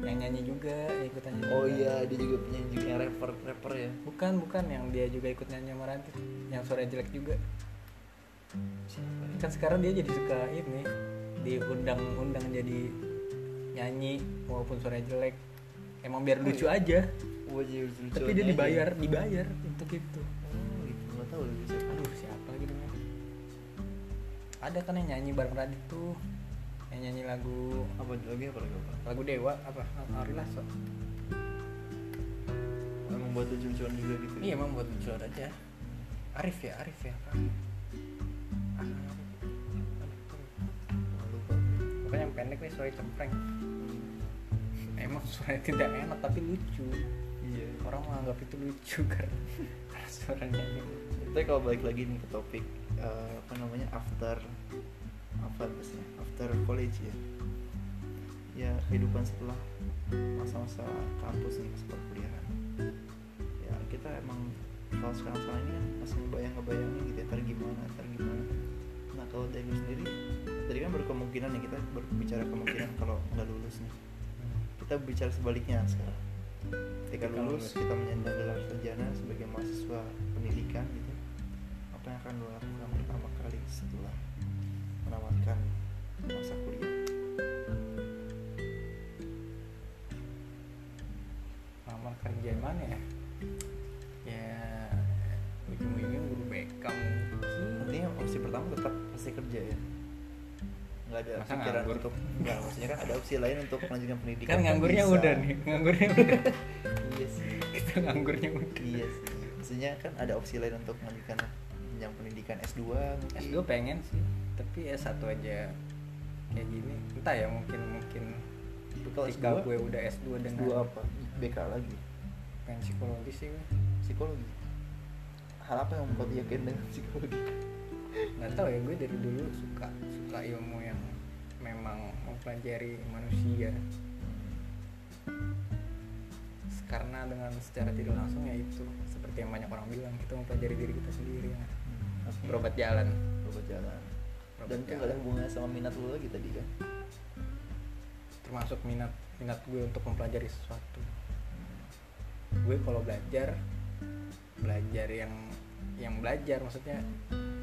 yang nyanyi juga yang ikut nyanyi oh juga. iya dia juga punya juga yang rapper rapper ya? Bukan bukan yang dia juga ikut nyanyi sama Radit yang suara jelek juga. Siapa ya? kan sekarang dia jadi suka ini diundang-undang jadi nyanyi walaupun suaranya jelek. Emang biar Oh, lucu iya. aja. Oh, jadi lucu tapi dia dibayar dibayar untuk itu. Oh gitu. Nggak tahu lagi siapa. Aduh siapa lagi namanya? Ada kan yang nyanyi bareng Radit tuh yang nyanyi lagu apa lagi apa? Lagi apa? Lagu Dewa apa? Ari Lasso. Emang buat lucu-lucuan juga gitu? Iya emang buat lucu aja. Arif ya Arif ya Ah, Nggak lupa pokoknya yang pendek nih suara cempreng. Emang suaranya tidak enak tapi lucu. Iya. Orang menganggap itu lucu karena karena suaranya. Tapi kalau balik lagi nih ke topik eh, apa namanya after apa bahasanya after college ya. Ya kehidupan setelah masa-masa kampus nih masa perkuliahan. Ya kita emang kalau sekarang sekarang ini kan masih ngebayang ngebayangin gitu ya ntar gimana ntar gimana. Nah kalau dari lu sendiri tadi kan berkemungkinan ya kita berbicara kemungkinan kalau nggak lulus nih. Kita bicara sebaliknya sekarang. Ketika lulus. kita menyandang gelar sarjana sebagai mahasiswa pendidikan gitu apa yang akan lo lakukan pertama kali setelah masa kuliah. Lamar kerja mana ya? Ya ujung-ujungnya guru BK mungkin. Artinya opsi pertama tetap pasti kerja ya? Nggak ada Masa pikiran untuk nggak maksudnya kan ada opsi lain untuk melanjutkan pendidikan. Kan nganggurnya kan udah nih nganggurnya udah. Iya sih. Kita nganggurnya udah. Iya sih. Maksudnya kan ada opsi lain untuk melanjutkan yang pendidikan S2 mungkin. S2 pengen sih tapi S1 aja kayak gini entah ya mungkin mungkin ketika S2, gue udah S2 dengan S2 apa? BK lagi? Pengen psikologi sih gue. Psikologi? Hal apa yang membuat yakin dengan psikologi? Nggak tahu ya gue dari dulu suka suka ilmu yang memang mempelajari manusia. Karena dengan secara tidak langsung ya itu seperti yang banyak orang bilang kita mempelajari diri kita sendiri. Ya. Berobat jalan. Berobat jalan dan itu gak ada hubungannya sama minat lu lagi tadi kan termasuk minat minat gue untuk mempelajari sesuatu gue kalau belajar belajar yang yang belajar maksudnya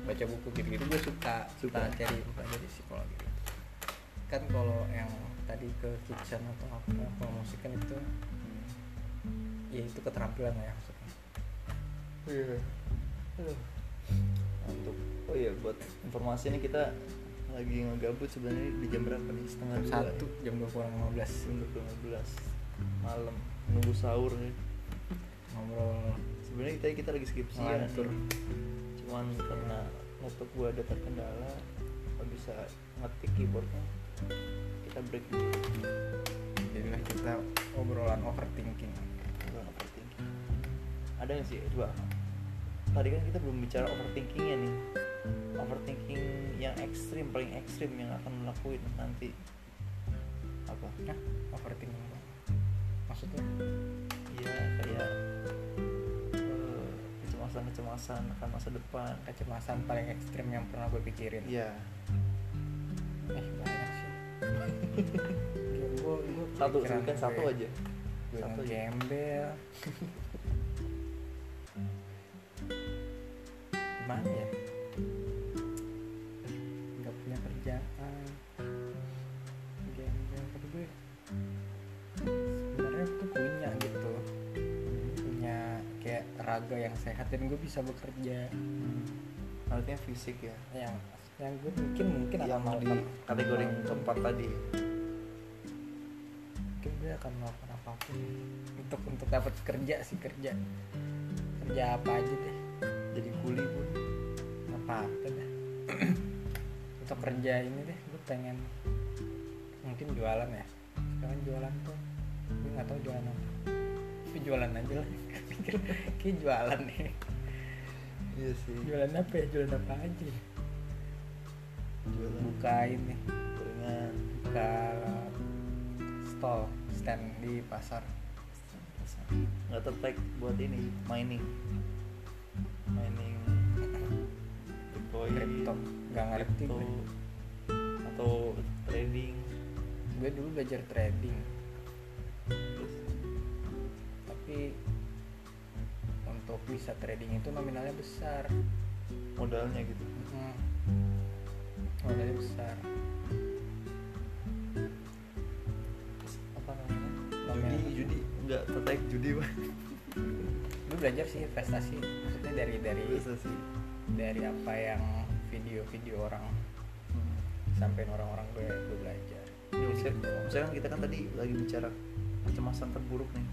baca buku gitu-gitu gue suka suka cari mempelajari psikologi gitu. kan kalau yang tadi ke kitchen atau apa kalau musik kan itu ya itu keterampilan lah ya maksudnya Iya. Aduh. Oh iya buat informasi nih kita lagi ngegabut sebenarnya di jam berapa nih? Setengah dua satu. jam dua kurang lima belas. Jam 12 malam. Nunggu sahur nih. ngobrol. Sebenarnya kita kita lagi skripsian. Ngelantur. Cuman karena laptop gua ada terkendala nggak bisa ngetik keyboardnya kita break dulu. Jadilah kita obrolan overthinking. Udah overthinking. Ada nggak sih? Coba tadi kan kita belum bicara overthinkingnya nih overthinking yang ekstrim paling ekstrim yang akan melakuin nanti. Apa? Hah? overthinking. Apa? maksudnya? Ya kayak eh, kecemasan-kecemasan akan masa depan. Kecemasan paling ekstrim yang pernah gue pikirin. Iya. Eh banyak sih? Gue, gue satu sebutkan satu aja. Gue Satu aja. ngegembel gimana ya yang sehat dan gue bisa bekerja. Hmm. artinya fisik ya? Yang yang gue mungkin mungkin akan yang di melakukan kategori yang keempat tadi. Mungkin gue akan melakukan apa pun untuk untuk dapat kerja sih kerja. Kerja apa aja deh. Jadi kuli pun apa apa deh. Untuk kerja ini deh gue pengen mungkin jualan ya. Sekarang jualan tuh gue nggak tahu jualan apa. Tapi jualan aja lah kayak jualan nih. Iya sih. Jualan apa ya? Jualan apa aja? Jualan buka ini gorengan buka stall stand di pasar. Nggak tertarik buat ini mining. Mining. Bitcoin Crypto. Nggak ngerti gue. atau trading. Gue dulu belajar trading. Terus? Tapi untuk bisa trading itu nominalnya besar. Modalnya gitu? Hmm. modalnya besar. Apa namanya? Judi judi. Nggak tertarik judi Pak. gue belajar sih investasi. Maksudnya dari dari sih dari apa yang video-video orang hmm. sampein orang-orang gue gue belajar. Ya, misalnya, misalkan kita kan tadi lagi bicara kecemasan terburuk nih.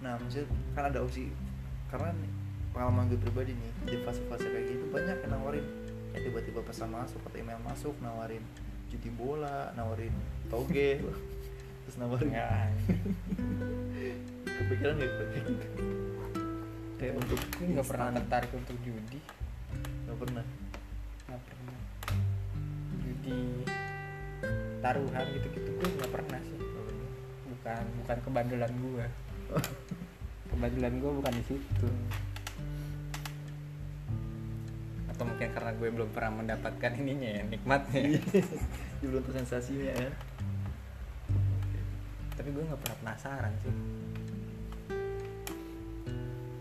Nah maksudnya kan ada opsi karena nih, pengalaman gue pribadi nih di fase-fase kayak gitu banyak yang nawarin. Ya tiba-tiba pesan masuk atau email masuk nawarin judi bola nawarin toge. Terus nawarin Enggak, kepikiran gak kayak gitu kayak untuk gue nggak pernah tertarik untuk judi. Nggak pernah. Nggak pernah. Judi taruhan gitu-gitu gue nggak pernah sih. Bukan bukan kebandelan gue kebandelan gue bukan di situ. Atau mungkin karena gue belum pernah mendapatkan ininya ya nikmatnya. Dia belum tahu sensasinya ya. Tapi gue nggak pernah penasaran sih.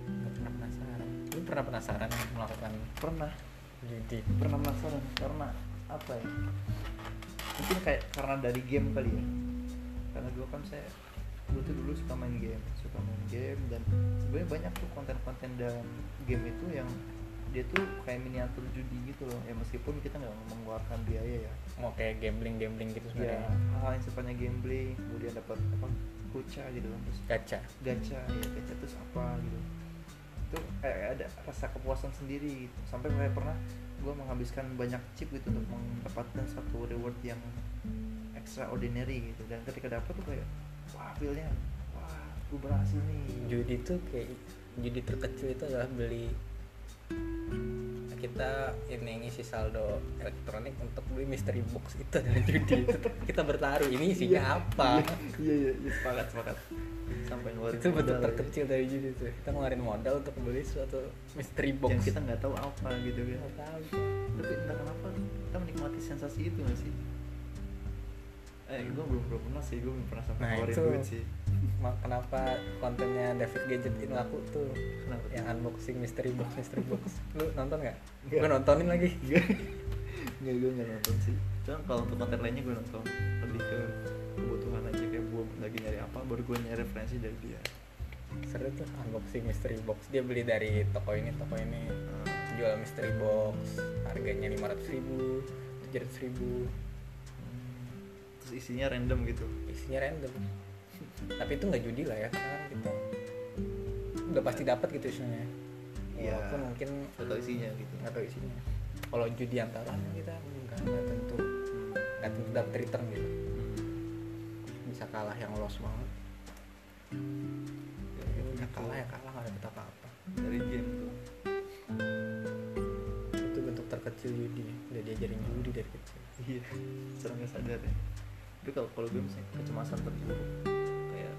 Nggak pernah penasaran. Lu pernah penasaran melakukan pernah. Judi pernah penasaran karena apa ya? Mungkin kayak karena dari game kali ya. Karena dulu kan saya gue tuh dulu suka main game suka main game dan sebenarnya banyak tuh konten-konten dalam game itu yang dia tuh kayak miniatur judi gitu loh. Ya meskipun kita nggak mengeluarkan biaya ya. Mau kayak gambling gambling gitu ya sebenarnya hal yang sifatnya gambling kemudian dapat apa kuca gitu kan terus gacha. Gacha ya gacha terus apa gitu. Itu kayak ada rasa kepuasan sendiri gitu. sampai kayak pernah gue menghabiskan banyak chip gitu untuk mendapatkan satu reward yang extraordinary gitu. Dan ketika dapat tuh kayak wah feelnya wah gue berhasil nih. Judi tuh kayak judi terkecil itu adalah beli kita ini ngisi saldo elektronik untuk beli mystery box itu adalah judi itu. Kita bertaruh ini isinya Iya, apa? Iya iya iya sepakat sepakat. Sampai ngeluarin itu ya. terkecil dari judi tuh. Kita ngeluarin modal untuk beli suatu mystery box. Yang kita nggak tahu apa gitu kan. Nggak tahu. tapi entah kenapa kita menikmati sensasi itu gak sih eh gue belum belum pernah sih gue belum pernah sampai Nah, ngeluarin itu. duit sih. kenapa kontennya David Gadget ini laku tuh? Kenapa yang unboxing mystery box mystery box. Lu nonton nggak? Nggak. gue nontonin lagi. Enggak, gue gak nonton sih. Cuma kalau untuk konten lainnya gue nonton. Lebih ke kebutuhan aja Kayak gue lagi nyari apa Baru gue nyari referensi dari dia. Seru tuh unboxing mystery box. Dia beli dari toko ini toko ini. Hmm. jual mystery box harganya lima ratus ribu tujuh ratus ribu Terus isinya random gitu. Isinya random. Tapi itu nggak judi lah ya karena kan kita udah pasti dapat gitu isinya. Iya. walaupun mungkin Gak tau isinya gitu. tahu isinya. Kalau judi antaran kita nggak nggak tentu nggak tentu dapat return gitu. Hmm. bisa kalah yang loss banget. Ya, gitu. ya kalah ya kalah nggak dapet apa apa Dari game tuh. Itu bentuk terkecil judi udah diajarin judi dari kecil. Iya Secara gak sadar ya Tapi kalau kalau gue misalnya kecemasan terburuk Kayak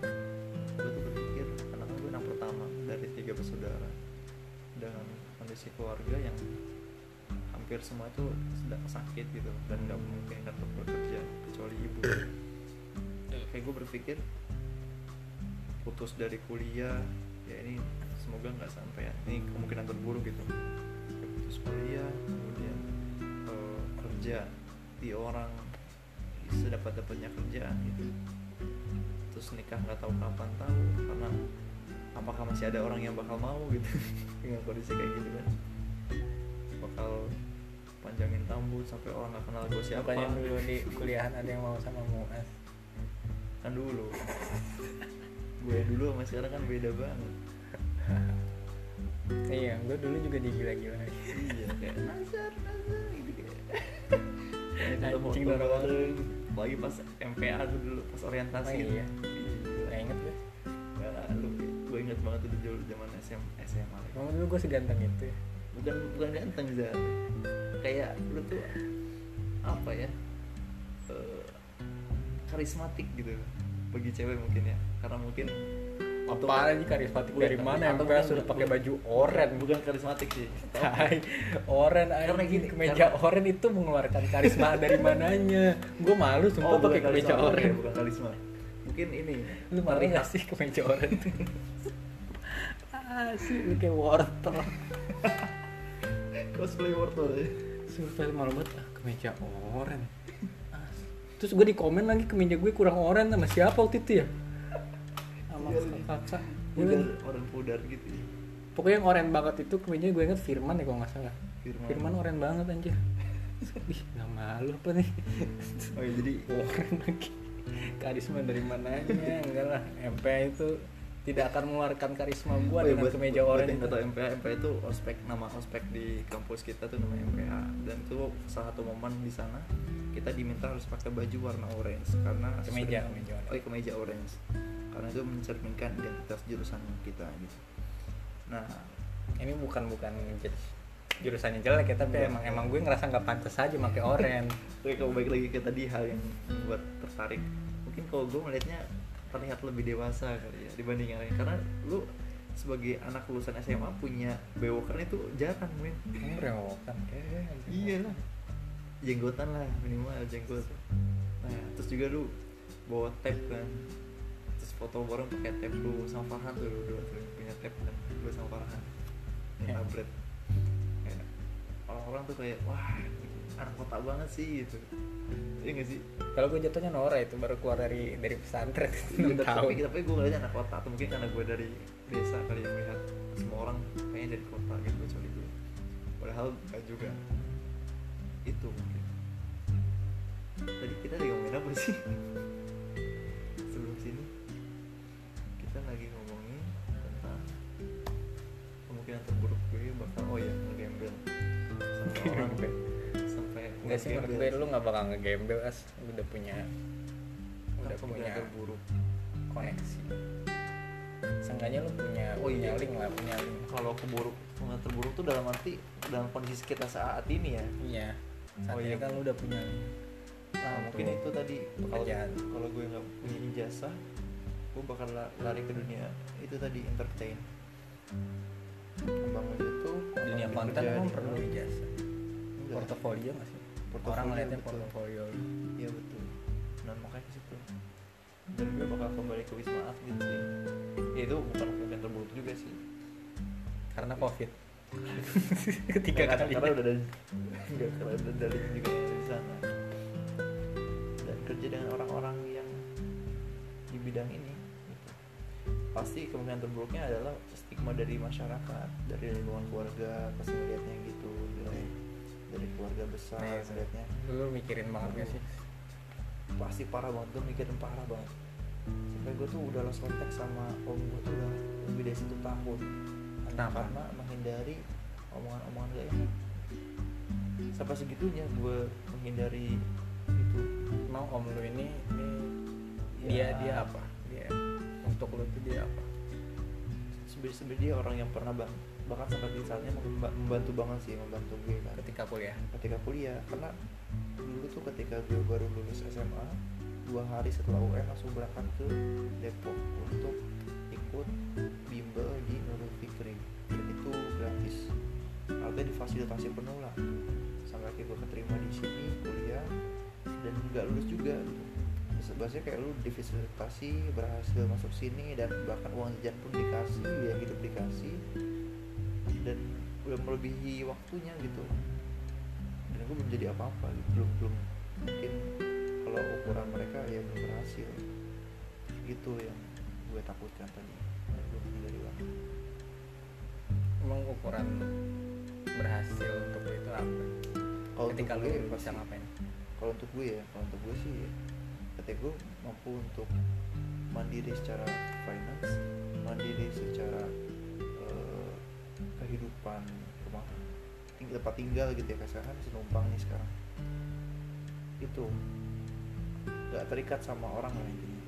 Gue tuh berpikir kan gue anak pertama Dari tiga bersaudara Dengan kondisi keluarga yang Hampir semua itu sedang sakit gitu Dan gak mungkin tetap bekerja Kecuali ibu. Kayak gue berpikir Putus dari kuliah Ya ini Semoga nggak sampai ya Ini kemungkinan terburuk gitu. Putus kuliah Kemudian eh, kerja di orang sedapat dapatnya kerjaan gitu. Terus nikah nggak tahu kapan tahu karena apakah masih ada orang yang bakal mau gitu. Dengan kondisi kayak gitu kan. Bakal panjangin rambut sampai orang nggak kenal gue siapa. Bukannya dulu di kuliahan ada yang mau sama Muas kan dulu. Gue yang dulu sama sekarang kan beda banget. Iya, gue dulu juga digila-gila. Iya kayak nazar nazar gitu. Kayak Anjing dorong. Bareng lagi pas MPA tuh dulu pas orientasi. Oh iya. Gila. Gak inget gue Nggak, lu gue inget banget tuh dulu zaman SM, SMA Emang dulu gue seganteng itu ya? Bukan bukan ganteng Zar kayak lu tuh apa ya eh, karismatik gitu. Bagi cewek mungkin ya. Karena mungkin Apaan aja karismatik dari mana MPA bukan- sudah pakai baju oren. bukan karismatik sih. Oren Karena karena gini, kemeja oren itu mengeluarkan karisma dari mananya. Gue malu sumpah oh bukan pakai kemeja oren. bukan karisma. Mungkin ini. Lu malu terlihat. gak sih kemeja oren? Ah sih lu kayak wortel. Cosplay wortel ya. Sumpah malu banget. Ah kemeja oren. Ah, terus gue di komen lagi kemeja gue kurang oren sama siapa waktu itu ya. Kakak Gue pudar orang pudar gitu ya. Pokoknya yang oren banget itu kemeja gue inget Firman ya kalau nggak salah. Firman. Firman oren banget anjir. Ih, nggak malu apa nih? Oh iya jadi Oren lagi. Karisma dari mananya enggak lah. MP itu tidak akan mengeluarkan karisma gua Oh iya, dengan buat- kemeja yang nggak tahu MPH MPH itu ospek nama ospek di kampus kita tuh namanya MPH dan itu salah satu momen di sana kita diminta harus pakai baju warna orange karena Kemeja, sering- kemeja orange. oh iya, kemeja orange karena itu mencerminkan identitas jurusan kita gitu nah ini bukan bukan jurusannya jelek ya tapi Iya. emang emang gue ngerasa nggak pantas aja pakai oren. Tapi kalau balik lagi ke tadi hal yang buat tertarik mungkin kalau gue melihatnya terlihat lebih dewasa kali ya dibanding yang lain. Karena lu sebagai anak lulusan SMA punya bewokan itu jarang men. Emang berewokan eh, iya lah. Jenggotan lah minimal jenggot. Nah terus juga lu bawa tab kan foto bareng pakai tab lu sama Farhan tuh lu dua tuh. Punya tab kan lu sama Farhan. Ya. yang tablet. Kayak orang-orang tuh kayak wah anak kota banget sih gitu. Iya gak sih? Kalau gue jatuhnya Nora itu baru keluar dari dari pesantren. Iya, enam tahun. tapi, tapi gue ngeliatnya anak kota atau mungkin karena gue dari desa kali yang melihat semua orang kayaknya dari kota gitu kecuali gue padahal enggak juga. Itu mungkin. Tadi kita lagi ngomongin apa sih kemungkinan terburuk gue bakal oh ya ngegembel. Sampai orang sampai Enggak sih menurut gue lu nggak bakal ngegembel as. Udah punya udah punya terburuk. koneksi. Seenggaknya lu punya Oh, iya. punya link lah punya link. Kalau keburuk kemungkinan terburuk tuh dalam arti dalam kondisi kita saat ini ya. Iya. Saat Oh, iya. kan lu udah punya nah mungkin itu tadi. Kalau pekerjaan. kalau gue nggak punya ijazah gue bakal la- lari ke dunia. Itu tadi entertain membangun YouTube dunia konten kerja emang di- perlu ijazah? Portofolio nggak sih? Portofolio, orang ngeliatnya portofolio. Iya betul. Nah makanya ke situ. Dan gue bakal kembali ke wisma atlet sih. Ya, itu bukan kemungkinan terburuk juga sih. Karena covid. Ketiga Nggak, kali. karena udah dari nggak, karena udah dari juga yang di sana. Dan kerja dengan orang-orang yang di bidang ini. Pasti kemungkinan terburuknya adalah stigma dari masyarakat dari lingkungan keluarga pasti melihatnya gitu jelek dari keluarga besar Nah, iya. melihatnya lu mikirin banget gak sih? Pasti parah banget gue mikirin parah banget. Sampai gue tuh udah lost contact sama om gue tuh udah lebih dari satu tahun. Kenapa? karena menghindari omongan-omongan gak enak sampai segitunya gue menghindari itu. Mau om lu ini ini Ya. dia dia apa untuk lu tuh dia apa? Sebenarnya dia orang yang pernah bang bahkan sampai di saatnya memba- membantu banget sih membantu gue kan. Ketika kuliah? Ketika kuliah karena dulu tuh ketika gue baru lulus SMA dua hari setelah UN langsung berangkat ke Depok untuk ikut bimbel di Nurul Fikri. Dan itu gratis. Artinya difasilitasi penuh lah. Sampai akhirnya gue keterima di sini kuliah dan nggak lulus juga gitu bahasanya kayak lu difasilitasi berhasil masuk sini dan bahkan uang jajan pun dikasih biaya hidup dikasih dan udah melebihi waktunya gitu. Dan gue belum jadi apa-apa gitu belum belum mungkin kalau ukuran mereka ya belum berhasil. Gitu yang gue takutkan tadi dan gue menghindari banget emang ukuran berhasil untuk itu apa? Kalau ketika untuk lu gue bisa ngapain? Kalau untuk gue ya kalau untuk gue sih ketika gue mampu untuk mandiri secara finance mandiri secara eh, kehidupan rumah ting- tempat tinggal gitu ya kasarnya bisa numpang nih sekarang. Itu nggak terikat sama orang lah intinya.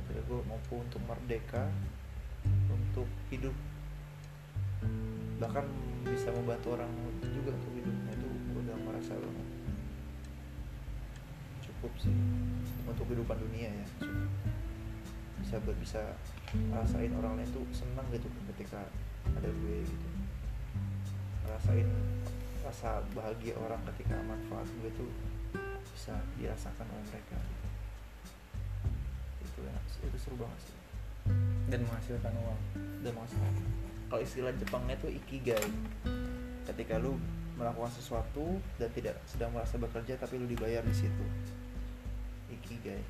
Ketika gue mampu untuk merdeka untuk hidup. Bahkan bisa membantu orang juga untuk hidupnya itu gue udah merasa banget cukup sih untuk kehidupan dunia ya. Bisa ber- bisa rasain orang lain tuh senang gitu ketika ada gue gitu. Rasain rasa bahagia orang ketika manfaat gue tuh bisa dirasakan oleh mereka gitu. itu sih, itu seru banget sih. Dan menghasilkan uang. Dan masalah kalau istilah Jepangnya tuh ikigai. Ketika lu melakukan sesuatu dan tidak sedang merasa bekerja tapi lu dibayar di situ ikigai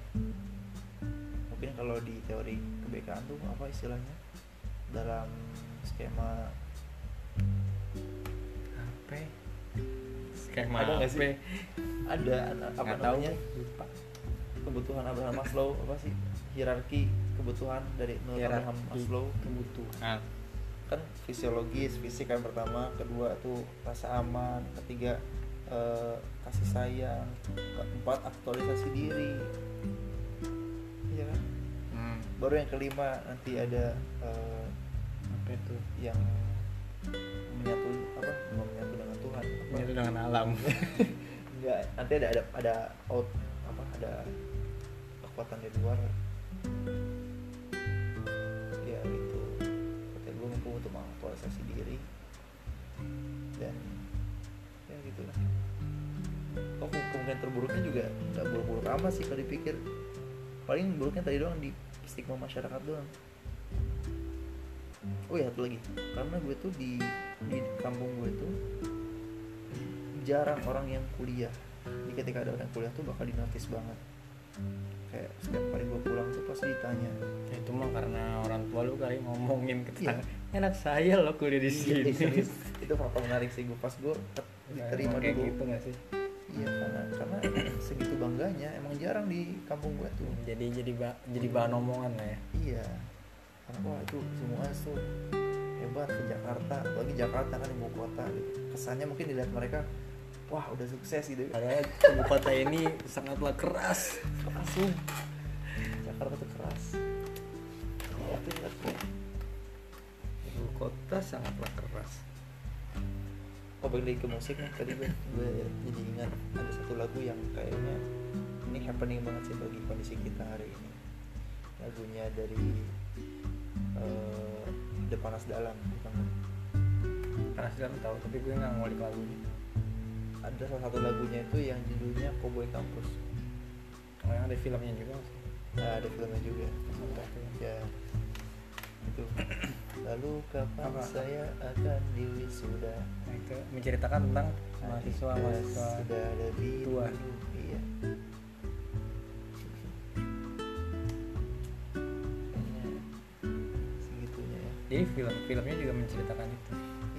mungkin kalau di teori kebekaan tuh apa istilahnya? Dalam skema apa? Skema Ada nggak apa? sih? ada apa Nggak tahu namanya lupa. Kebutuhan Abraham Maslow apa sih? Hierarki kebutuhan dari menurut Abraham Maslow. kebutuhan. Kan fisiologis fisik kan pertama kedua tuh rasa aman ketiga eh, kasih sayang keempat aktualisasi diri. Iya kan? Hmm. baru yang kelima nanti ada eh, apa itu yang menyatu apa? Menyatu dengan Tuhan. Apa itu dengan alam. Enggak nanti ada ada ada out apa ada kekuatan di luar. Ya gitu. Kata gue mampu untuk mengaktualisasi diri. Dan ya gitulah oh ke- kemungkinan terburuknya juga nggak buruk-buruk amat sih kalau dipikir. Paling buruknya tadi doang di stigma masyarakat doang. Oh ya satu lagi. Karena gue tuh di di kampung gue tuh jarang orang yang kuliah. Jadi ketika ada orang kuliah tuh bakal dinotis banget. Kayak setiap kali gue pulang tuh pasti ditanya. Ya, itu mah karena orang tua lu kali ngomongin ke tetangga enak saya loh kuliah di Iya, sini. serius. itu fakta menarik sih. Gue pas gue diterima kayak dulu. gitu gak sih? Iya karena karena segitu bangganya emang jarang di kampung gue tuh. Jadi jadi ba- jadi bahan omongan lah ya. Iya. Karena wah itu semua tuh hebat ke Jakarta lagi Jakarta kan ibu kota. Gitu. kesannya mungkin dilihat mereka wah udah sukses gitu. Padahal ibu kota ini sangatlah keras. Langsung Jakarta tuh keras. Itu ya tuh. Ibu kota sangatlah keras oh balik lagi ke musik nih? Tadi gue, gue jadi ingat ada satu lagu yang kayaknya ini happening banget sih bagi kondisi kita hari ini. Lagunya dari eh The Panas Dalam bukan? Karena sudah tahu tapi gue nggak ngulik lagunya ada salah satu lagunya itu yang judulnya Cowboy Campus oh yang ada filmnya juga sih? Nah, ada filmnya juga. Ya itu. Lalu kapan Apa? saya akan diwisuda? Nah, itu menceritakan tentang mahasiswa mahasiswa sudah lebih tua. iya. Segitunya ya. Jadi film filmnya juga menceritakan itu?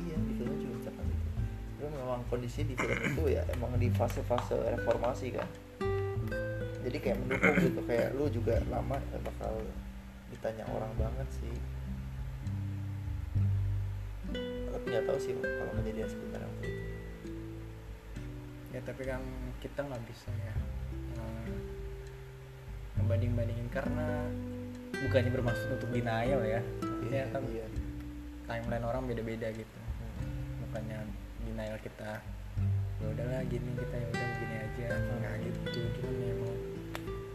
Iya di film juga menceritakan itu. Tapi memang kondisi di film itu ya emang di fase-fase reformasi kan. Jadi kayak mendukung gitu kayak lu juga lama bakal ditanya orang banget sih nggak tahu sih kalau kejadian sebenarnya waktu itu. Ya tapi kan kita nggak bisa ya ngebanding bandingin karena bukannya bermaksud untuk denial ya. Iya ya kan iya. timeline orang beda beda gitu. Hmm. bukannya denial kita ya udahlah gini kita ya udah gini aja. Nggak gitu. Cuman ya emang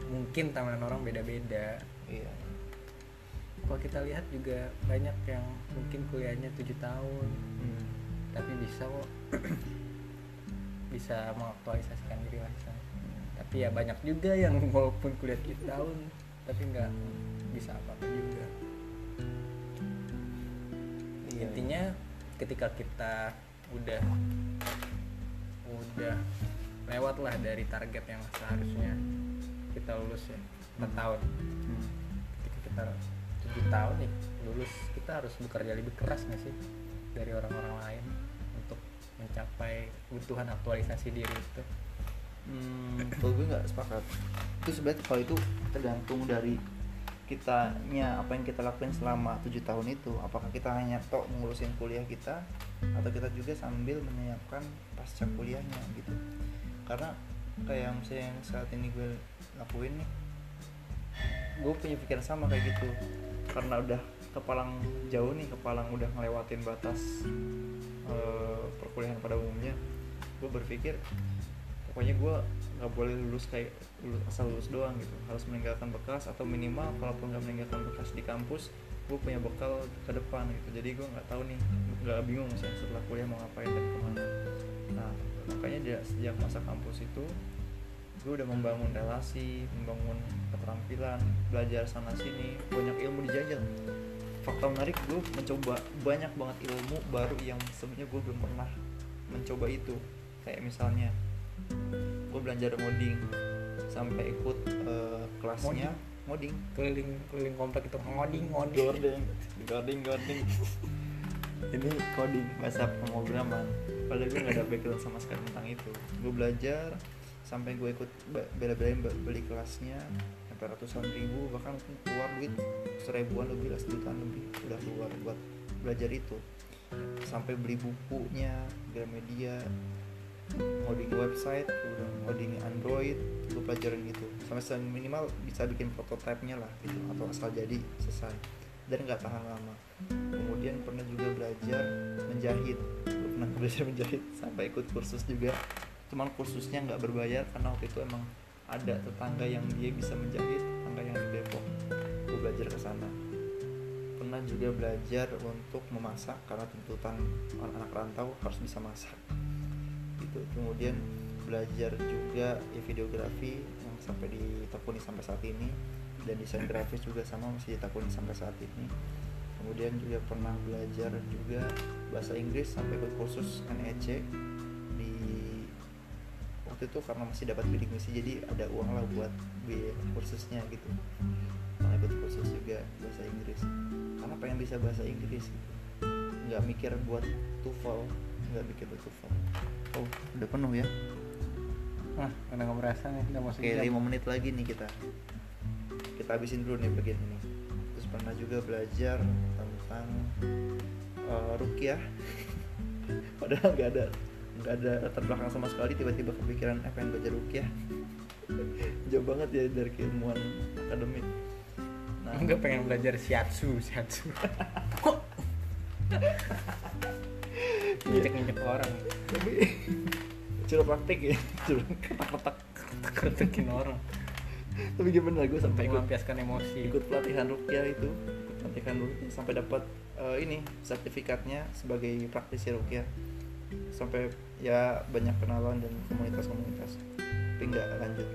mungkin timeline orang beda beda iya kalau kita lihat juga banyak yang mungkin kuliahnya tujuh tahun Hmm. tapi bisa kok bisa mengaktualisasikan diri lah misalnya. tapi ya banyak juga yang walaupun kuliah tujuh tahun tapi nggak bisa apa apa juga iya intinya ketika kita udah udah lewat lah dari target yang seharusnya kita lulus ya 4 tahun Hmm. ketika kita tujuh tahun nih lulus kita harus bekerja lebih keras nggak sih dari orang-orang lain untuk mencapai kebutuhan aktualisasi diri itu Hmm, kalau gue nggak sepakat. Itu sebenarnya kalau itu tergantung dari kitanya apa yang kita lakuin selama tujuh tahun itu. Apakah kita hanya tok ngurusin kuliah kita atau kita juga sambil menyiapkan pasca kuliahnya gitu. Karena kayak misalnya yang saat ini gue lakuin nih, gue punya pikiran sama kayak gitu. Karena udah kepalang jauh nih, kepalang udah ngelewatin batas eh, perkuliahan pada umumnya, gue berpikir pokoknya gue nggak boleh lulus kayak lulus, asal lulus doang gitu. Harus meninggalkan bekas atau minimal kalaupun nggak meninggalkan bekas di kampus gue punya bekal ke depan gitu. Jadi gue nggak tahu nih nggak bingung sih setelah kuliah mau ngapain dan ke mana. Nah makanya dia sejak masa kampus itu gue udah membangun relasi membangun keterampilan belajar sana sini banyak ilmu dijajal fakta menarik gue mencoba banyak banget ilmu baru yang sebenarnya gue belum pernah mencoba itu kayak misalnya gue belajar ngoding sampai ikut eh, kelasnya ngoding keliling keliling komplek itu ngoding ngoding Gording, Gording, Gording. Ini coding bahasa pemrograman. Padahal gue gak ada background sama sekali tentang itu. Gue belajar sampai gue ikut bela-belain be- beli kelasnya sampai ratusan ribu bahkan mungkin keluar duit seribuan lebih lah sejutaan lebih udah keluar buat belajar itu. Sampai beli bukunya Gramedia ngoding website udah ngoding Android gue pelajarin gitu. Sampai minimal bisa bikin prototipenya lah gitu atau asal jadi selesai. Dan nggak tahan lama. Kemudian pernah juga belajar menjahit. Gue pernah belajar menjahit sampai ikut kursus juga cuman kursusnya nggak berbayar karena waktu itu emang ada tetangga yang dia bisa menjahit tetangga yang di Depok. Gue belajar ke sana. Pernah juga belajar untuk memasak karena tuntutan anak-anak rantau harus bisa masak. Gitu. Kemudian belajar juga ya videografi yang sampai ditekuni sampai saat ini dan desain grafis juga sama masih ditekuni sampai saat ini. Kemudian juga pernah belajar juga bahasa Inggris sampai ikut kursus NEC waktu itu karena masih dapat bidik misi jadi ada uang lah buat biaya kursusnya gitu pernah ikut kursus juga bahasa Inggris karena pengen bisa bahasa Inggris gitu nggak mikir buat TOEFL nggak mikir buat TOEFL oh udah penuh ya Wah, udah nggak berasa nih, udah mau Oke. 5 menit lagi nih kita. Kita habisin dulu nih bagian ini. Terus pernah juga belajar tentang uh, rukyah. Padahal nggak ada nggak ada latar belakang sama sekali tiba-tiba kepikiran eh pengen belajar rukyah. Jauh banget ya dari keilmuan akademik. Nah, Enggak pengen belajar shiatsu, shiatsu. Kok? Injek-injek orang, tapi coba praktek ya. Coba. ketak-ketak, ketak-ketakin orang. tapi gimana gue sampai ikut melampiaskan emosi. ikut pelatihan rukyah itu ikut pelatihan rukyah sampai dapat eh, ini sertifikatnya sebagai praktisi rukyah sampai ya banyak kenalan dan komunitas-komunitas. Tapi nggak lanjut.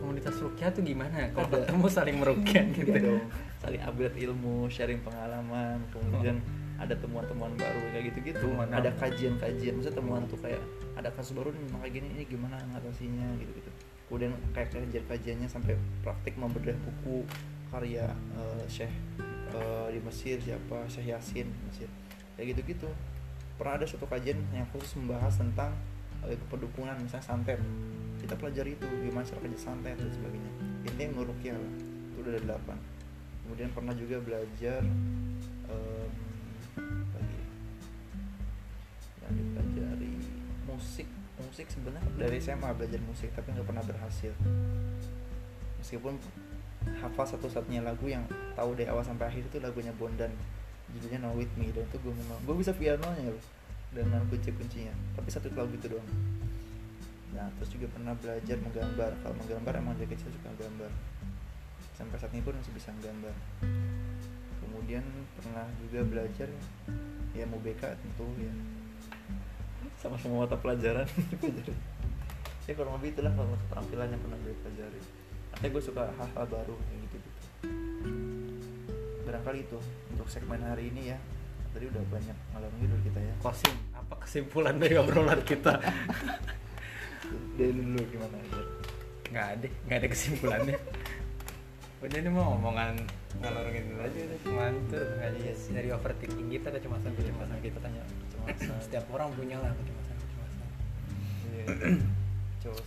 Komunitas rukyah tuh gimana? Kalau ketemu saling merukyah gitu. Iya dong. Saling upgrade ilmu sharing pengalaman kemudian ada temuan-temuan baru kayak gitu-gitu. Ada kajian-kajian maksudnya temuan tuh kayak ada kasus baru nih kayak gini ini gimana ngatasinya gitu-gitu. Kemudian kayak kajian kajiannya sampai praktik membedah buku karya eh, Syekh eh, di Mesir siapa? Syekh Yasin Mesir. Kayak gitu-gitu pernah ada suatu kajian yang khusus membahas tentang kepedukunan misalnya santet. Kita pelajari itu gimana cara kerja santet dan sebagainya. Intinya merukyah lah itu udah ada delapan. Kemudian pernah juga belajar apa lagi. Ya? yang dipelajari musik. Musik sebenarnya dari SMA belajar musik tapi nggak pernah berhasil. Meskipun hafal satu-satunya lagu yang tahu dari awal sampai akhir itu lagunya Bondan judulnya Know With Me. Dan itu gue mau gue bisa pianonya loh dengan kunci-kuncinya tapi satu lagu itu doang. Nah terus juga pernah belajar menggambar. Kalau menggambar emang dari kecil suka gambar. Sampai saat ini pun masih bisa menggambar. Kemudian pernah juga belajar ya mau BK tentu ya. Sama semua mata pelajaran. Ya kurang lebih itulah kalau keterampilan yang pernah gue pelajari. Artinya gue suka hal-hal baru kayak gitu gitu barangkali itu untuk segmen hari ini ya. Tadi udah banyak ngalor ngidul kita ya. Kosim, apa kesimpulan dari obrolan kita? dari dulu gimana ya Nggak ada, nggak ada kesimpulannya. Udah ini mau omongan ngalor ngidul aja udah. Mantul nggak Iya sih. dari overthinking kita kecemasan kecemasan kita tanya. Kecemasan. Setiap orang punya lah kecemasan kecemasan. Iya.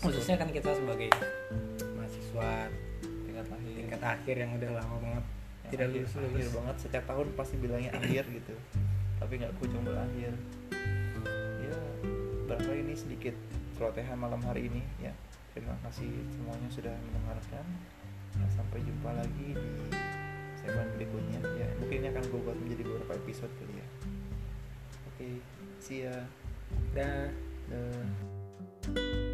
Khususnya kan kita sebagai mahasiswa tingkat akhir. Tingkat akhir yang udah lama banget tidak akhir, lulus akhir lulus banget. Setiap tahun pasti bilangnya akhir gitu. Tapi nggak kunjung berakhir. Ya barangkali ini sedikit celotehan malam hari ini. Ya terima kasih semuanya sudah mendengarkan. Ya, sampai jumpa lagi di segmen berikutnya. Ya mungkin ini akan gue buat menjadi beberapa episode kali ya. Oke see ya. Dah. Dah.